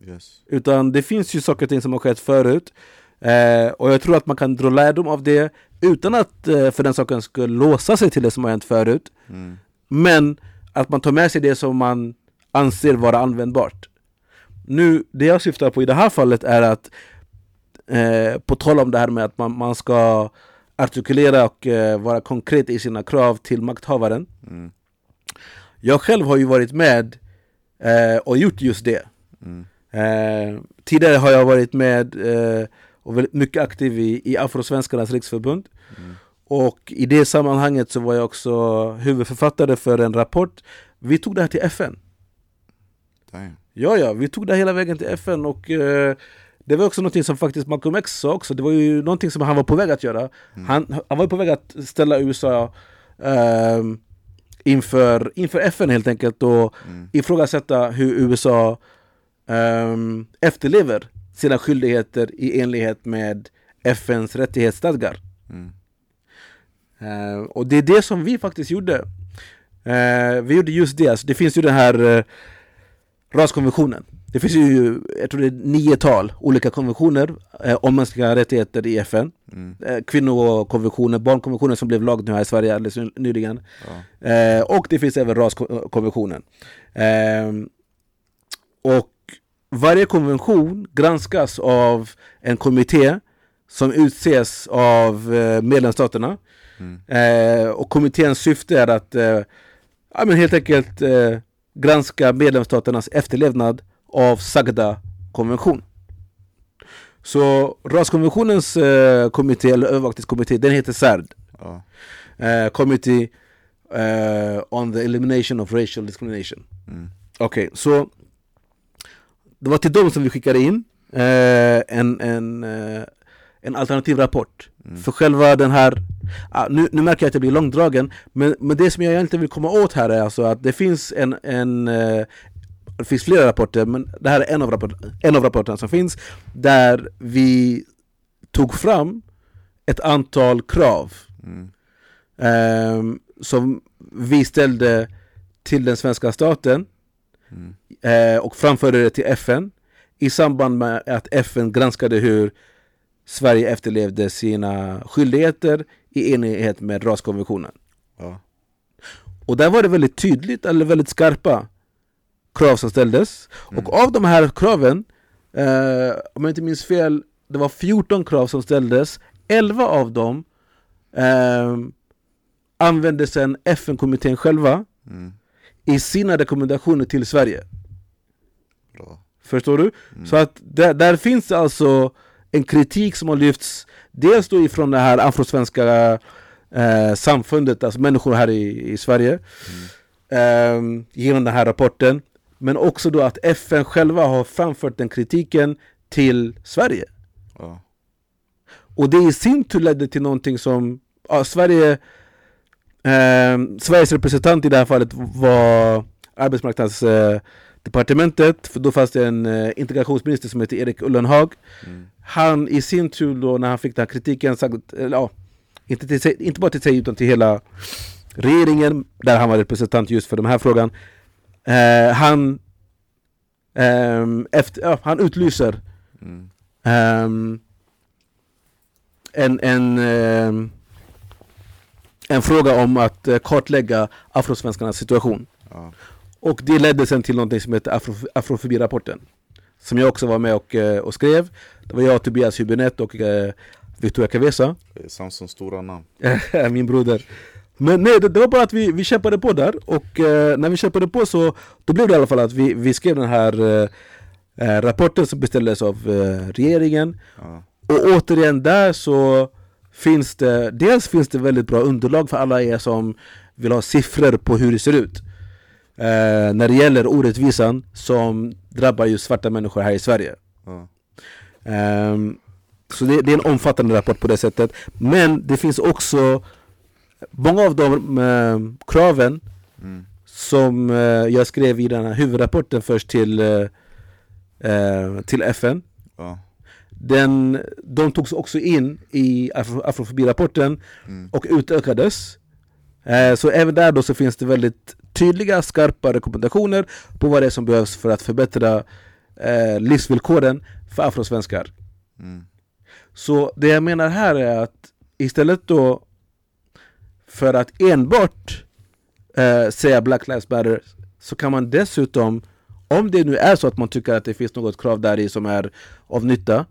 Yes. Utan det finns ju saker och ting som har skett förut eh, Och jag tror att man kan dra lärdom av det Utan att eh, för den saken skulle låsa sig till det som har hänt förut Mm. Men att man tar med sig det som man anser vara användbart Nu, det jag syftar på i det här fallet är att eh, På tal om det här med att man, man ska artikulera och eh, vara konkret i sina krav till makthavaren Mm. Jag själv har ju varit med eh, och gjort just det Mm. Eh, tidigare har jag varit med eh, och väldigt mycket aktiv i, i Afrosvenskarnas riksförbund. Mm. Och i det sammanhanget så var jag också huvudförfattare för en rapport. Vi tog det här till FN. Damn. Ja, ja, vi tog det hela vägen till FN och eh, det var också någonting som faktiskt Malcolm X sa också. Det var ju någonting som han var på väg att göra. Han, han var på väg att ställa USA ehm, inför, inför FN helt enkelt och Mm. ifrågasätta hur USA ehm, efterlever sina skyldigheter i enlighet med FNs rättighetsstadgar. Mm. Eh, och det är det som vi faktiskt gjorde. Eh, vi gjorde just det. Alltså, det finns ju den här uh, raskonventionen. Det finns ju, jag tror det är niotal olika konventioner eh, om mänskliga rättigheter i FN. Mm. Eh, kvinnokonventionen, barnkonventionen som blev lag nu här i Sverige alldeles ny- nyligen. Ja. Eh, och det finns även raskonventionen. Eh, och varje konvention granskas av en kommitté som utses av eh, medlemsstaterna. Mm. Eh, och kommitténs syfte är att ja, men helt enkelt granska medlemsstaternas efterlevnad av sagda konvention. Så raskonventionens eh, kommitté, eller övervakningskommitté, den heter CERD. Ja. Eh, Committee eh, on the Elimination of Racial Discrimination. Mm. Okej, så det var till dem som vi skickade in eh, en, en, eh, en alternativ rapport. Mm. För själva den här, ah, nu, nu märker jag att jag blir långdragen, men, men det som jag egentligen vill komma åt här är alltså att det finns en, en eh, det finns flera rapporter, men det här är en av, rapport, en av rapporterna som finns Där vi tog fram ett antal krav Mm. ehm, Som vi ställde till den svenska staten Mm. eh, och framförde det till FN i samband med att FN granskade hur Sverige efterlevde sina skyldigheter i enlighet med raskonventionen. Ja. Och där var det väldigt tydligt, eller väldigt skarpa krav som ställdes. Och av de här kraven, eh, om jag inte minns fel, det var 14 krav som ställdes. 11 av dem eh, använde sen FN-kommittén själva Mm. i sina rekommendationer till Sverige. Bra. Förstår du? Så att där, där finns alltså en kritik som har lyfts Dels då ifrån det här afrosvenska eh, samfundet, alltså människor här i, i Sverige eh, Genom den här rapporten Men också då att FN själva har framfört den kritiken till Sverige Ja. Och det i sin tur ledde till någonting som ja, Sverige eh, Sveriges representant i det här fallet var arbetsmarknadsdepartementet För då fanns det en eh, integrationsminister som heter Erik Ullenhag Mm. Han i sin tur då när han fick den här kritiken sagt, ja, inte, sig, inte bara till sig utan till hela regeringen Där han var representant just för den här frågan eh, Han ehm, efter, ja, Han utlyser Mm. Ehm, en, en, ehm, en fråga om att eh, kartlägga afrosvenskarnas situation. Ja. Och det ledde sen till något som heter Afro, Afrofobi-rapporten. Som jag också var med och, eh, och skrev. Det var jag, Tobias Hübinette och eh, Victoria Cavesa, Samsons stora namn. min broder. Men nej, det, det var bara att vi, vi kämpade på där och eh, när vi kämpade på så då blev det i alla fall att vi, vi skrev den här eh, eh, rapporten som beställdes av eh, regeringen Ja. och återigen där så finns det Dels finns det väldigt bra underlag för alla er som vill ha siffror på hur det ser ut eh, När det gäller orättvisan som drabbar just svarta människor här i Sverige Ja. Ehm, Så det, det är en omfattande rapport på det sättet Men det finns också Många av de eh, kraven Mm. som eh, jag skrev i den här huvudrapporten först till, eh, eh, till FN Ja. den, de togs också in i afro, afrofobi-rapporten Mm. och utökades. Eh, så även där då så finns det väldigt tydliga, skarpa rekommendationer på vad det är som behövs för att förbättra eh, livsvillkoren för afrosvenskar. Mm. Så det jag menar här är att istället då för att enbart eh, säga Black Lives Matter så kan man dessutom, om det nu är så att man tycker att det finns något krav där i som är av nytta,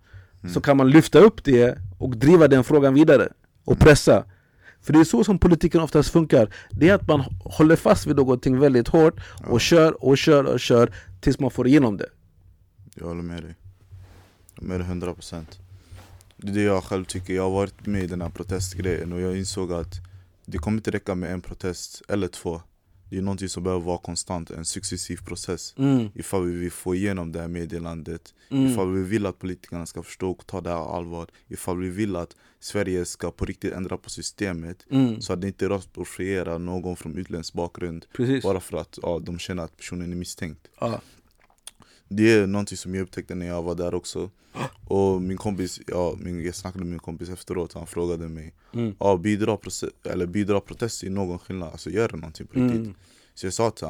så kan man lyfta upp det och driva den frågan vidare och pressa. För det är så som politiken oftast funkar. Det är att man håller fast vid någonting väldigt hårt och kör och kör och kör tills man får igenom det. Jag håller med dig. Jag håller med dig 100% Det är det jag själv tycker, jag har varit med i den här protestgrejen och jag insåg att det kommer inte räcka med en protest eller två Det är någonting som behöver vara konstant, en successiv process Mm. Ifall vi vill få igenom det här meddelandet Mm. Ifall vi vill att politikerna ska förstå och ta det här allvar Ifall vi vill att Sverige ska på riktigt ändra på systemet Mm. Så att det inte rasprofilierar någon från utländsk bakgrund Precis. Bara för att ja, de känner att personen är misstänkt Ja. Det är någonting som jag upptäckte när jag var där också Och min kompis, ja, min, jag snackade med min kompis efteråt, han frågade mig Mm. ja, bidrar, eller bidrar protest i någon skillnad? Alltså gör det någonting på riktigt? Mm. Så jag sa till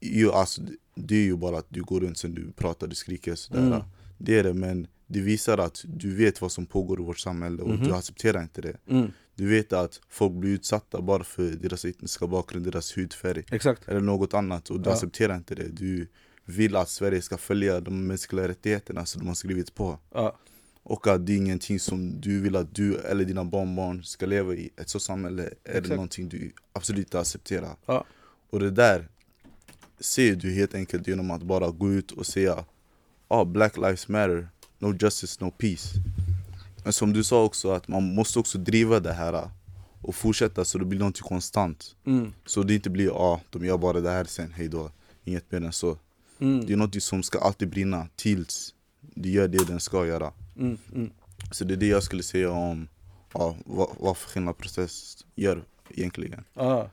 ju, alltså, det- är ju bara att du går runt sen du pratar, du skriker sådär Mm. Det är det men det visar att du vet vad som pågår i vårt samhälle och Mhm. du accepterar inte det Mm. Du vet att folk blir utsatta bara för deras etniska bakgrund, deras hudfärg Exakt. eller något annat och du Ja. accepterar inte det Du vill att Sverige ska följa de mänskliga rättigheterna som de har skrivit på. Ja. Och att det är ingenting som du vill att du eller dina barnbarn ska leva i Ett så samhälle är det någonting du absolut inte accepterar. Ja. Och det där ser du helt enkelt genom att bara gå ut och säga ah, Black lives matter, no justice, no peace. Men som du sa också, att man måste också driva det här och fortsätta så det blir någonting konstant. Mm. Så det inte blir ah, de gör bara det här sen, hejdå Inget mer än så Mm. Det är något som ska alltid brinna tills det gör det den ska göra Mm. Mm. Så det är det jag skulle säga om ja, vad, vad för skillnad process gör egentligen Ja,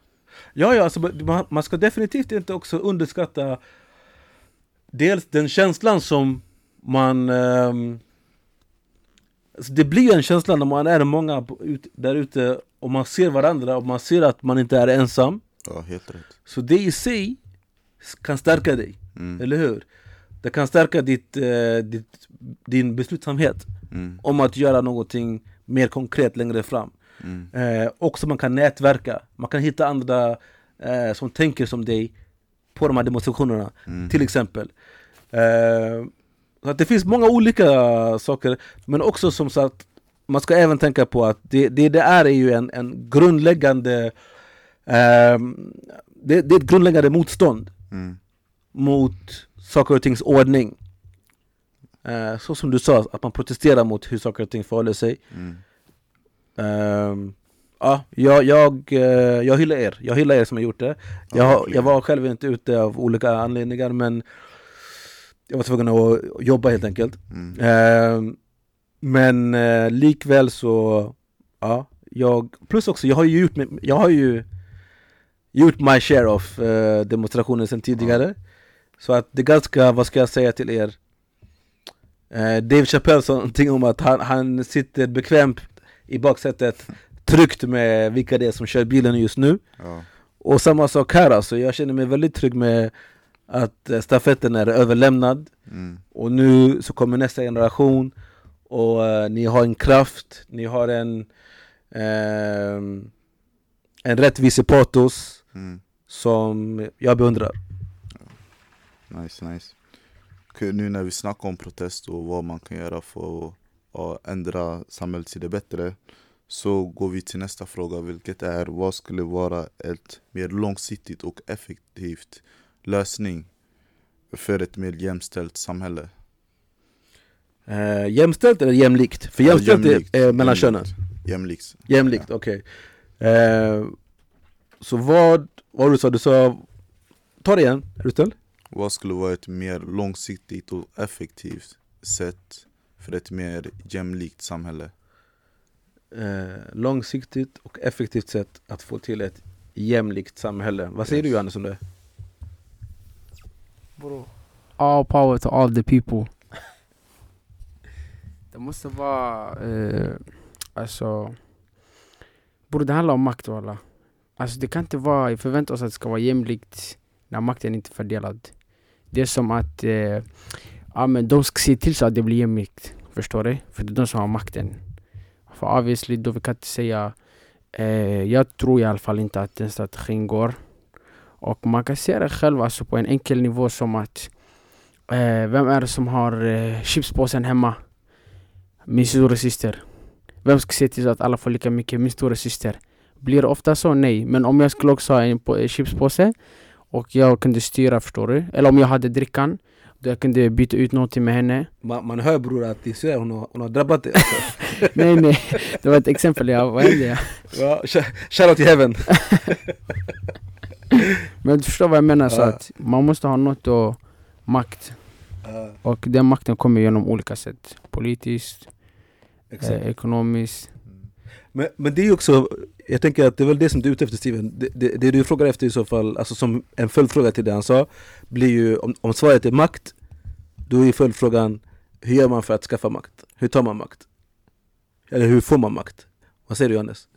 ja, ja alltså, man, man ska definitivt inte också underskatta Dels den känslan som man alltså Det blir en känsla när man är många ut, där ute och man ser varandra och man ser att man inte är ensam Ja, helt rätt Så det i sig kan stärka dig, mm. eller hur? Det kan stärka ditt, eh, ditt, din beslutsamhet Mm. om att göra någonting mer konkret längre fram Mm. Eh, också man kan nätverka, man kan hitta andra eh, som tänker som dig på de här demonstrationerna Mm. till exempel. Eh, så att det finns många olika saker, men också som sagt man ska även tänka på att det det, det är ju en, en grundläggande eh, det, det är ett grundläggande motstånd Mm. Mot saker och tings ordning. Eh, så som du sa, att man protesterar mot hur saker och ting förhåller sig. Mm. Ehm, ja, jag, jag, eh, jag hyllar er. Jag hyllar er som har gjort det. Ja, Jag, jag var själv inte ute av olika anledningar men jag var tvungen att jobba helt enkelt. Mm. Ehm, Men eh, likväl så, ja, jag, plus också, jag har ju gjort, jag har ju gjort my share of eh, demonstrationer sedan tidigare. Så att det är ganska, vad ska jag säga till er? Eh, Dave Chappelle sa någonting om att han, han sitter bekvämt i baksätet, tryggt med vilka det är som kör bilen just nu. Ja. Och samma sak här alltså, jag känner mig väldigt trygg med att eh, stafetten är överlämnad Mm. och nu så kommer nästa generation och eh, ni har en kraft, ni har en ehm, en rättvisepatos Mm. som jag beundrar. Nice, nice. Okej, nu när vi snackar om protest och vad man kan göra för att ja, ändra samhället till det bättre så går vi till nästa fråga vilket är vad skulle vara ett mer långsiktigt och effektivt lösning för ett mer jämställt samhälle? Eh, jämställt eller jämlikt? För jämställt Ja, jämlikt, är eh, mellan jämlikt. könen. Jämlikt. Jämlikt, okej. Eh, så vad vad du sa? Du sa... Ta det igen, är du snäll? Vad skulle vara ett mer långsiktigt och effektivt sätt för ett mer jämlikt samhälle? eh, långsiktigt och effektivt sätt att få till ett jämlikt samhälle. Vad säger Yes. du Johannes om det? Bro. All power to all the people. Det måste vara, eh, alltså, bro det handlar om makt walla. Alltså det kan inte vara, vi förväntar oss att det ska vara jämlikt när makten inte är fördelad. Det är som att, eh, ja men de ska se till så att det blir jämlikt. Förstår du? För det är de som har makten. För obviously då vi kan inte säga, eh, jag tror i alla fall inte att den strategin går. Och man kan se det själv alltså på en enkel nivå som att eh, Vem är det som har eh, chipspåsen hemma? Min stora syster Vem ska se till så att alla får lika mycket? Min stora syster Blir det ofta så? Nej. Men om jag skulle också ha en på- eh, chipspåse och jag kunde styra, förstår du? Eller om jag hade drickan då jag kunde byta ut någonting med henne Man, man hör bror att din syrra hon, har- hon har drabbat dig alltså. Nej nej, det var ett exempel, ja, vad hände? Ja? ja, sh- Shoutout till heaven! Men du förstår vad jag menar, så att man måste ha något och makt Och den makten kommer genom olika sätt Politiskt, eh, ekonomiskt Men, men det är ju också, jag tänker att det är väl det som du är ute efter Steven det, det, det du frågar efter i så fall, alltså som en följdfråga till det han sa Blir ju, om, om svaret är makt Då är följdfrågan Hur gör man för att skaffa makt? Hur tar man makt? Eller hur får man makt? Vad säger du Johannes?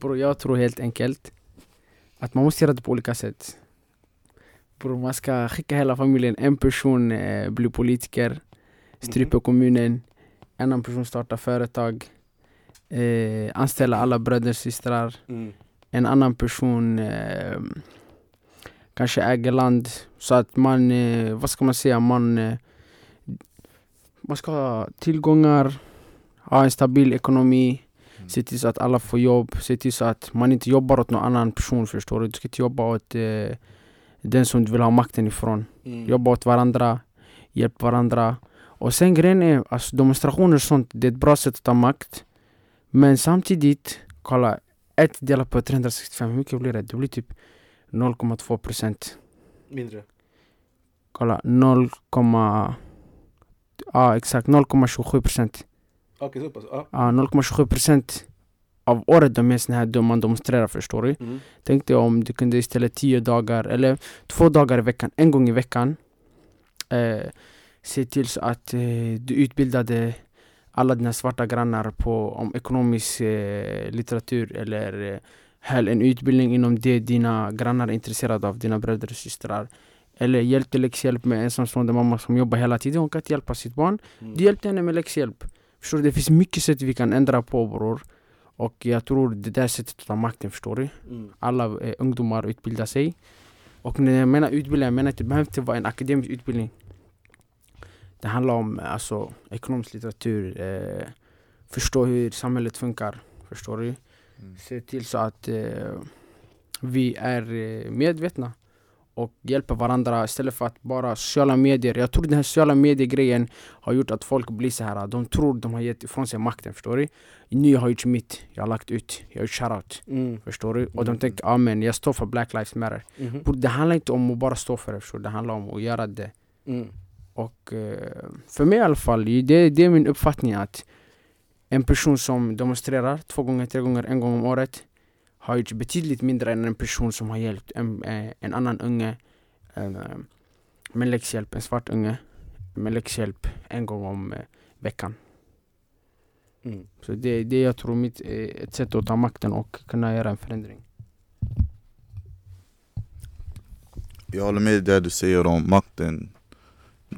Bro, jag tror helt enkelt att man måste göra det på olika sätt. Bror man ska skicka hela familjen, en person eh, blir politiker, stryper kommunen, en annan person startar företag, eh, anställa alla bröder och systrar, en annan person eh, kanske äger land. Så att man, eh, vad ska man säga, man, eh, man ska ha tillgångar, ha en stabil ekonomi, Se till så att alla får jobb, se till så att man inte jobbar åt någon annan person förstår du. Du ska inte jobba åt eh, den som du vill ha makten ifrån. Mm. Jobba åt varandra, hjälp varandra. Och sen grejen är, alltså demonstrationer och sånt, det är ett bra sätt att ta makt. Men samtidigt, kolla, ett delat på 365, hur mycket blir det? Det blir typ 0,2 procent. Mindre Kolla, 0, ja exakt 0,27 procent. Okej så pass, ja Ja, 0,27 procent av året de är såna här då man demonstrerar förstår du. mm. Tänk dig om du kunde istället 10 dagar eller två dagar i veckan, en gång i veckan eh, se till så att eh, du utbildade alla dina svarta grannar på om ekonomisk eh, litteratur eller eh, en utbildning inom det dina grannar är intresserade av, dina bröder och systrar. Eller hjälpte läxhjälp med ensamstående mamma som jobbar hela tiden, hon kan inte hjälpa sitt barn. Mm. Du hjälpte henne med läxhjälp. Förstår du? Det finns mycket sätt vi kan ändra på bror. Och jag tror det där sättet att ta makten, förstår du? Mm. Alla eh, ungdomar utbildar sig. Och när jag menar utbildning, jag menar att det behöver inte vara en akademisk utbildning. Det handlar om alltså, ekonomisk litteratur, eh, förstå hur samhället funkar. Förstår du? Mm. Se till så att eh, vi är eh, medvetna och hjälper varandra istället för att bara sociala medier Jag tror den här sociala medier-grejen har gjort att folk blir så här. de tror de har gett ifrån sig makten, förstår du? Nu jag har gjort mitt, jag har lagt ut, jag har gjort shoutout Mm. Förstår du? Och de Mm. tänker ja men jag står för Black Lives Matter. Bror, Det handlar inte om att bara stå för det, förstår du? Det handlar om att göra det Mm. Och eh, för mig i alla fall, det, det är min uppfattning att en person som demonstrerar två gånger, tre gånger, en gång om året har gjort betydligt mindre än en person som har hjälpt en, eh, en annan unge en, eh, med läxhjälp, en svart unge med läxhjälp en gång om veckan. Mm. Så det är det jag tror mitt, ett sätt att ta makten och kunna göra en förändring. Jag håller med det du säger om makten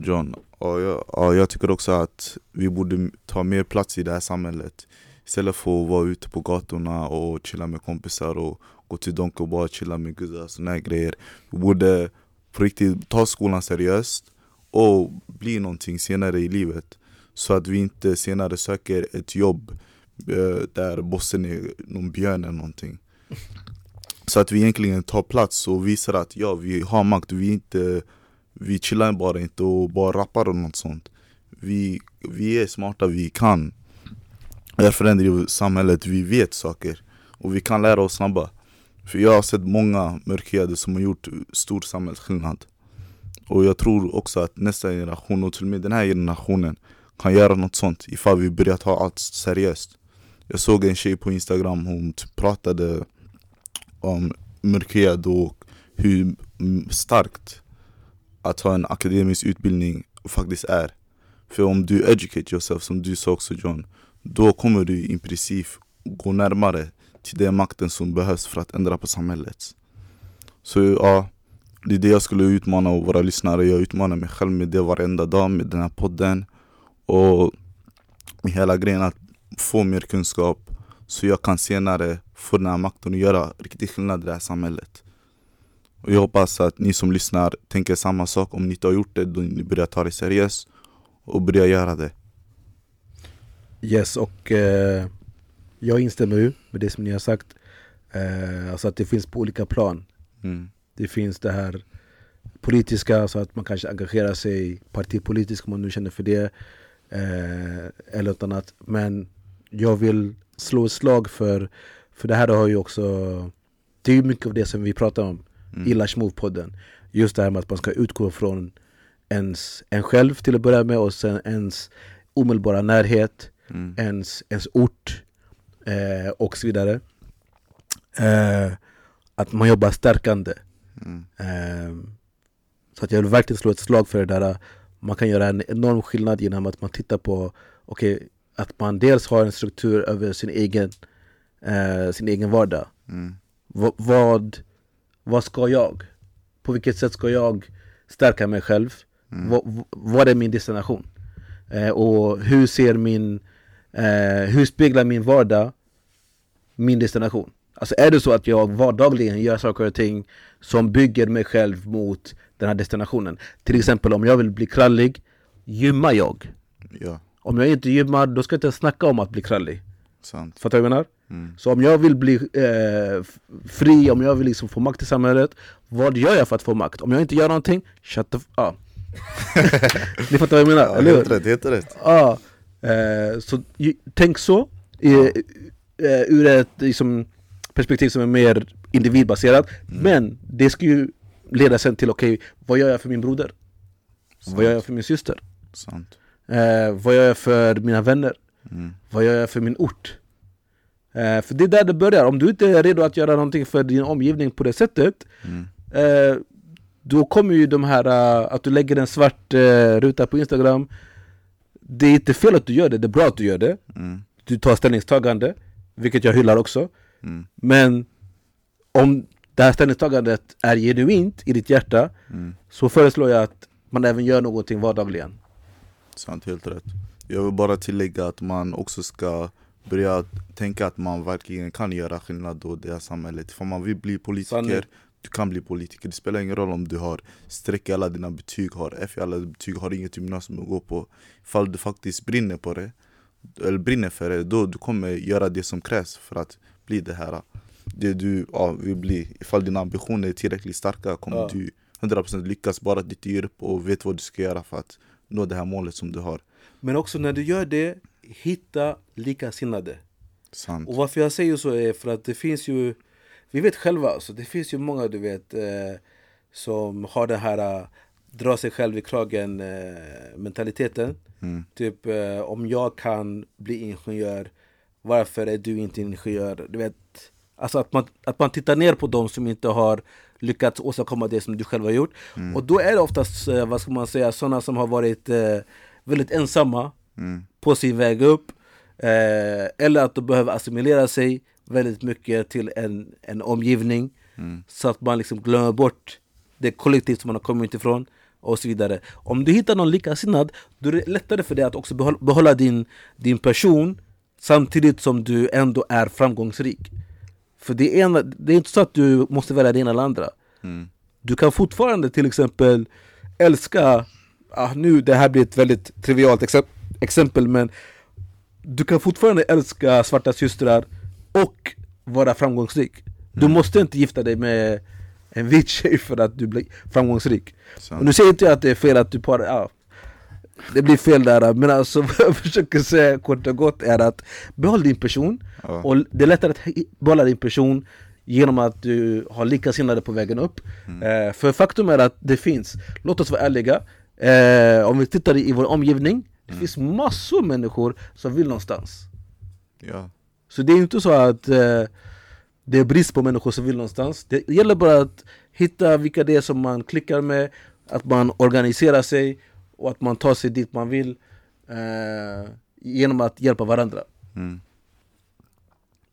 John. Och jag, och jag tycker också att vi borde ta mer plats i det här samhället. Istället för att vara ute på gatorna och chilla med kompisar och gå till Donk och bara chilla med guzzar och såna här grejer. Vi borde på riktigt ta skolan seriöst och bli någonting senare i livet. Så att vi inte senare söker ett jobb eh, där bossen är någon björn eller någonting. Så att vi egentligen tar plats och visar att ja, vi har makt. Vi, är inte, vi chillar bara inte och bara rappar och något sånt. Vi, vi är smarta, vi kan göra förändringar i samhället, vi vet saker. Och vi kan lära oss snabba. För jag har sett många mörkhyade som har gjort stor samhällsskillnad. Och jag tror också att nästa generation och till och med den här generationen kan göra något sånt ifall vi börjar ta allt seriöst. Jag såg en tjej på instagram, hon pratade om mörkhyad och hur starkt att ha en akademisk utbildning faktiskt är. För om du educate yourself, som du sa också John, då kommer du i princip gå närmare till den makten som behövs för att ändra på samhället. Så ja, det är det jag skulle utmana våra lyssnare. Jag utmanar mig själv med det varenda dag med den här podden. Och med hela grejen att få mer kunskap så jag kan senare få den här makten och göra riktig skillnad i det här samhället. Och jag hoppas att ni som lyssnar tänker samma sak. Om ni inte har gjort det, då ni börjar ta det seriöst och börja göra det. Yes, och eh, jag instämmer ju med det som ni har sagt. Eh, alltså att det finns på olika plan. Mm. Det finns det här politiska, så att man kanske engagerar sig partipolitiskt om man nu känner för det. Eh, eller något annat. Men jag vill slå ett slag för, för det här har ju också, det är ju mycket av det som vi pratar om Mm. i Lash Move-podden. Just det här med att man ska utgå från ens, en själv till att börja med och sen ens omedelbara närhet, Mm. ens, ens ort eh, och så vidare. Eh, att man jobbar stärkande. Mm. Eh, så att jag vill verkligen slå ett slag för det där. Man kan göra en enorm skillnad genom att man tittar på okej, att man dels har en struktur över sin egen, eh, sin egen vardag. Mm. Va, vad, vad ska jag? På vilket sätt ska jag stärka mig själv? Mm. Va, va, vad är min destination? Eh, och hur ser min, eh, hur speglar min vardag min destination? Alltså är det så att jag vardagligen gör saker och ting som bygger mig själv mot den här destinationen? Till exempel om jag vill bli krallig, gymmar jag? Ja, Om jag inte gymmar, då ska jag inte snacka om att bli krallig. sant. Fattar du vad jag menar? Mm. Så om jag vill bli eh, fri, om jag vill liksom få makt i samhället Vad gör jag för att få makt? Om jag inte gör någonting, shut the f- ah. Ni fattar vad jag menar, Ja, eller hur? helt rätt, helt rätt. Ja, eh, så tänk så eh, Ur ett liksom, perspektiv som är mer individbaserat Men det ska ju leda sen till, okej, vad gör jag för min broder? Vad gör jag för min syster? Sant. Eh, vad gör jag för mina vänner? Mm. Vad gör jag för min ort? Eh, för det är där det börjar. Om du inte är redo att göra någonting för din omgivning på det sättet Mm. eh, Då kommer ju de här, eh, att du lägger en svart eh, ruta på Instagram Det är inte fel att du gör det, det är bra att du gör det Mm. Du tar ställningstagande, vilket jag hyllar också Mm. Men om det här ställningstagandet är genuint i ditt hjärta Mm. Så föreslår jag att man även gör någonting vardagligen Sant, helt rätt. Jag vill bara tillägga att man också ska börja tänka att man verkligen kan göra skillnad då i det här samhället. För man vill bli politiker, Sanning. du kan bli politiker. Det spelar ingen roll om du har streck i alla dina betyg, har F i alla betyg, har inget gymnasium att gå på. Ifall du faktiskt brinner på det, eller brinner för det, då du kommer göra det som krävs för att bli det här. Det du ja, vill bli. Ifall dina ambitioner är tillräckligt starka kommer Ja. du 100% lyckas bara att du ger upp och vet vad du ska göra för att nå det här målet som du har. Men också när du gör det, hitta likasinnade. Sant. Och varför jag säger så är för att det finns ju Vi vet själva, alltså, det finns ju många du vet eh, Som har den här eh, dra sig själv i kragen eh, mentaliteten Mm. Typ eh, om jag kan bli ingenjör Varför är du inte ingenjör? Du vet Alltså att man, att man tittar ner på dem som inte har lyckats åstadkomma det som du själv har gjort Och då är det oftast, eh, vad ska man säga, sådana som har varit väldigt ensamma Mm. på sin väg upp eh, Eller att de behöver assimilera sig väldigt mycket till en, en omgivning Mm. Så att man liksom glömmer bort det kollektiv som man har kommit ifrån och så vidare Om du hittar någon likasinnad Då är det lättare för dig att också behålla, behålla din, din person Samtidigt som du ändå är framgångsrik För det är, en, det är inte så att du måste välja det ena eller andra Mm. du kan fortfarande till exempel älska, ah, nu det här blir ett väldigt trivialt exem- exempel men Du kan fortfarande älska svarta systrar och vara framgångsrik Du måste inte gifta dig med en vit tjej för att du blir framgångsrik Sant. och Nu säger inte jag att det är fel att du parar, ja, det blir fel där men alltså vad jag försöker säga kort och gott är att behåll din person Ja. och det är lättare att behålla din person genom att du har likasinnade på vägen upp. Eh, för faktum är att det finns, låt oss vara ärliga, eh, om vi tittar i vår omgivning, det finns massor av människor som vill någonstans. Ja. Så det är inte så att eh, det är brist på människor som vill någonstans. Det gäller bara att hitta vilka det är som man klickar med, att man organiserar sig och att man tar sig dit man vill eh, genom att hjälpa varandra. Mm.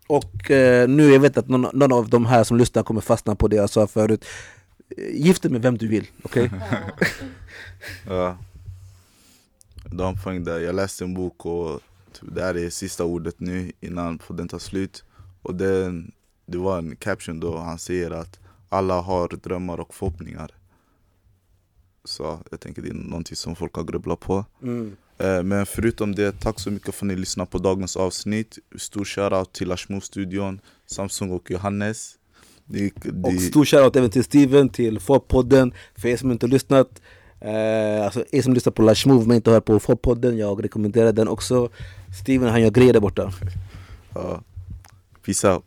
Och eh, nu, jag vet att någon, någon av de här som lyssnar kommer fastna på det jag sa förut Eh, Gift dig med vem du vill, okej? Ja. Du har en poäng där. Jag läste en bok och typ, det här är sista ordet nu innan podden tar slut. Och det, det var en caption då han säger att alla har drömmar och förhoppningar. Så jag tänker det är någonting som folk har grubblat på. Mm. Eh, Men förutom det, tack så mycket för att ni lyssnade på dagens avsnitt. Stor shoutout till Lashmo-studion, Samsung och Johannes. Ni, Och ni, stor shoutout även till Steven, till Fop-podden För er som inte lyssnat eh, Alltså er som lyssnar på Lush Move men inte hör på Fop-podden Jag rekommenderar den också. Steven han gör grejer där borta. Uh, Peace out.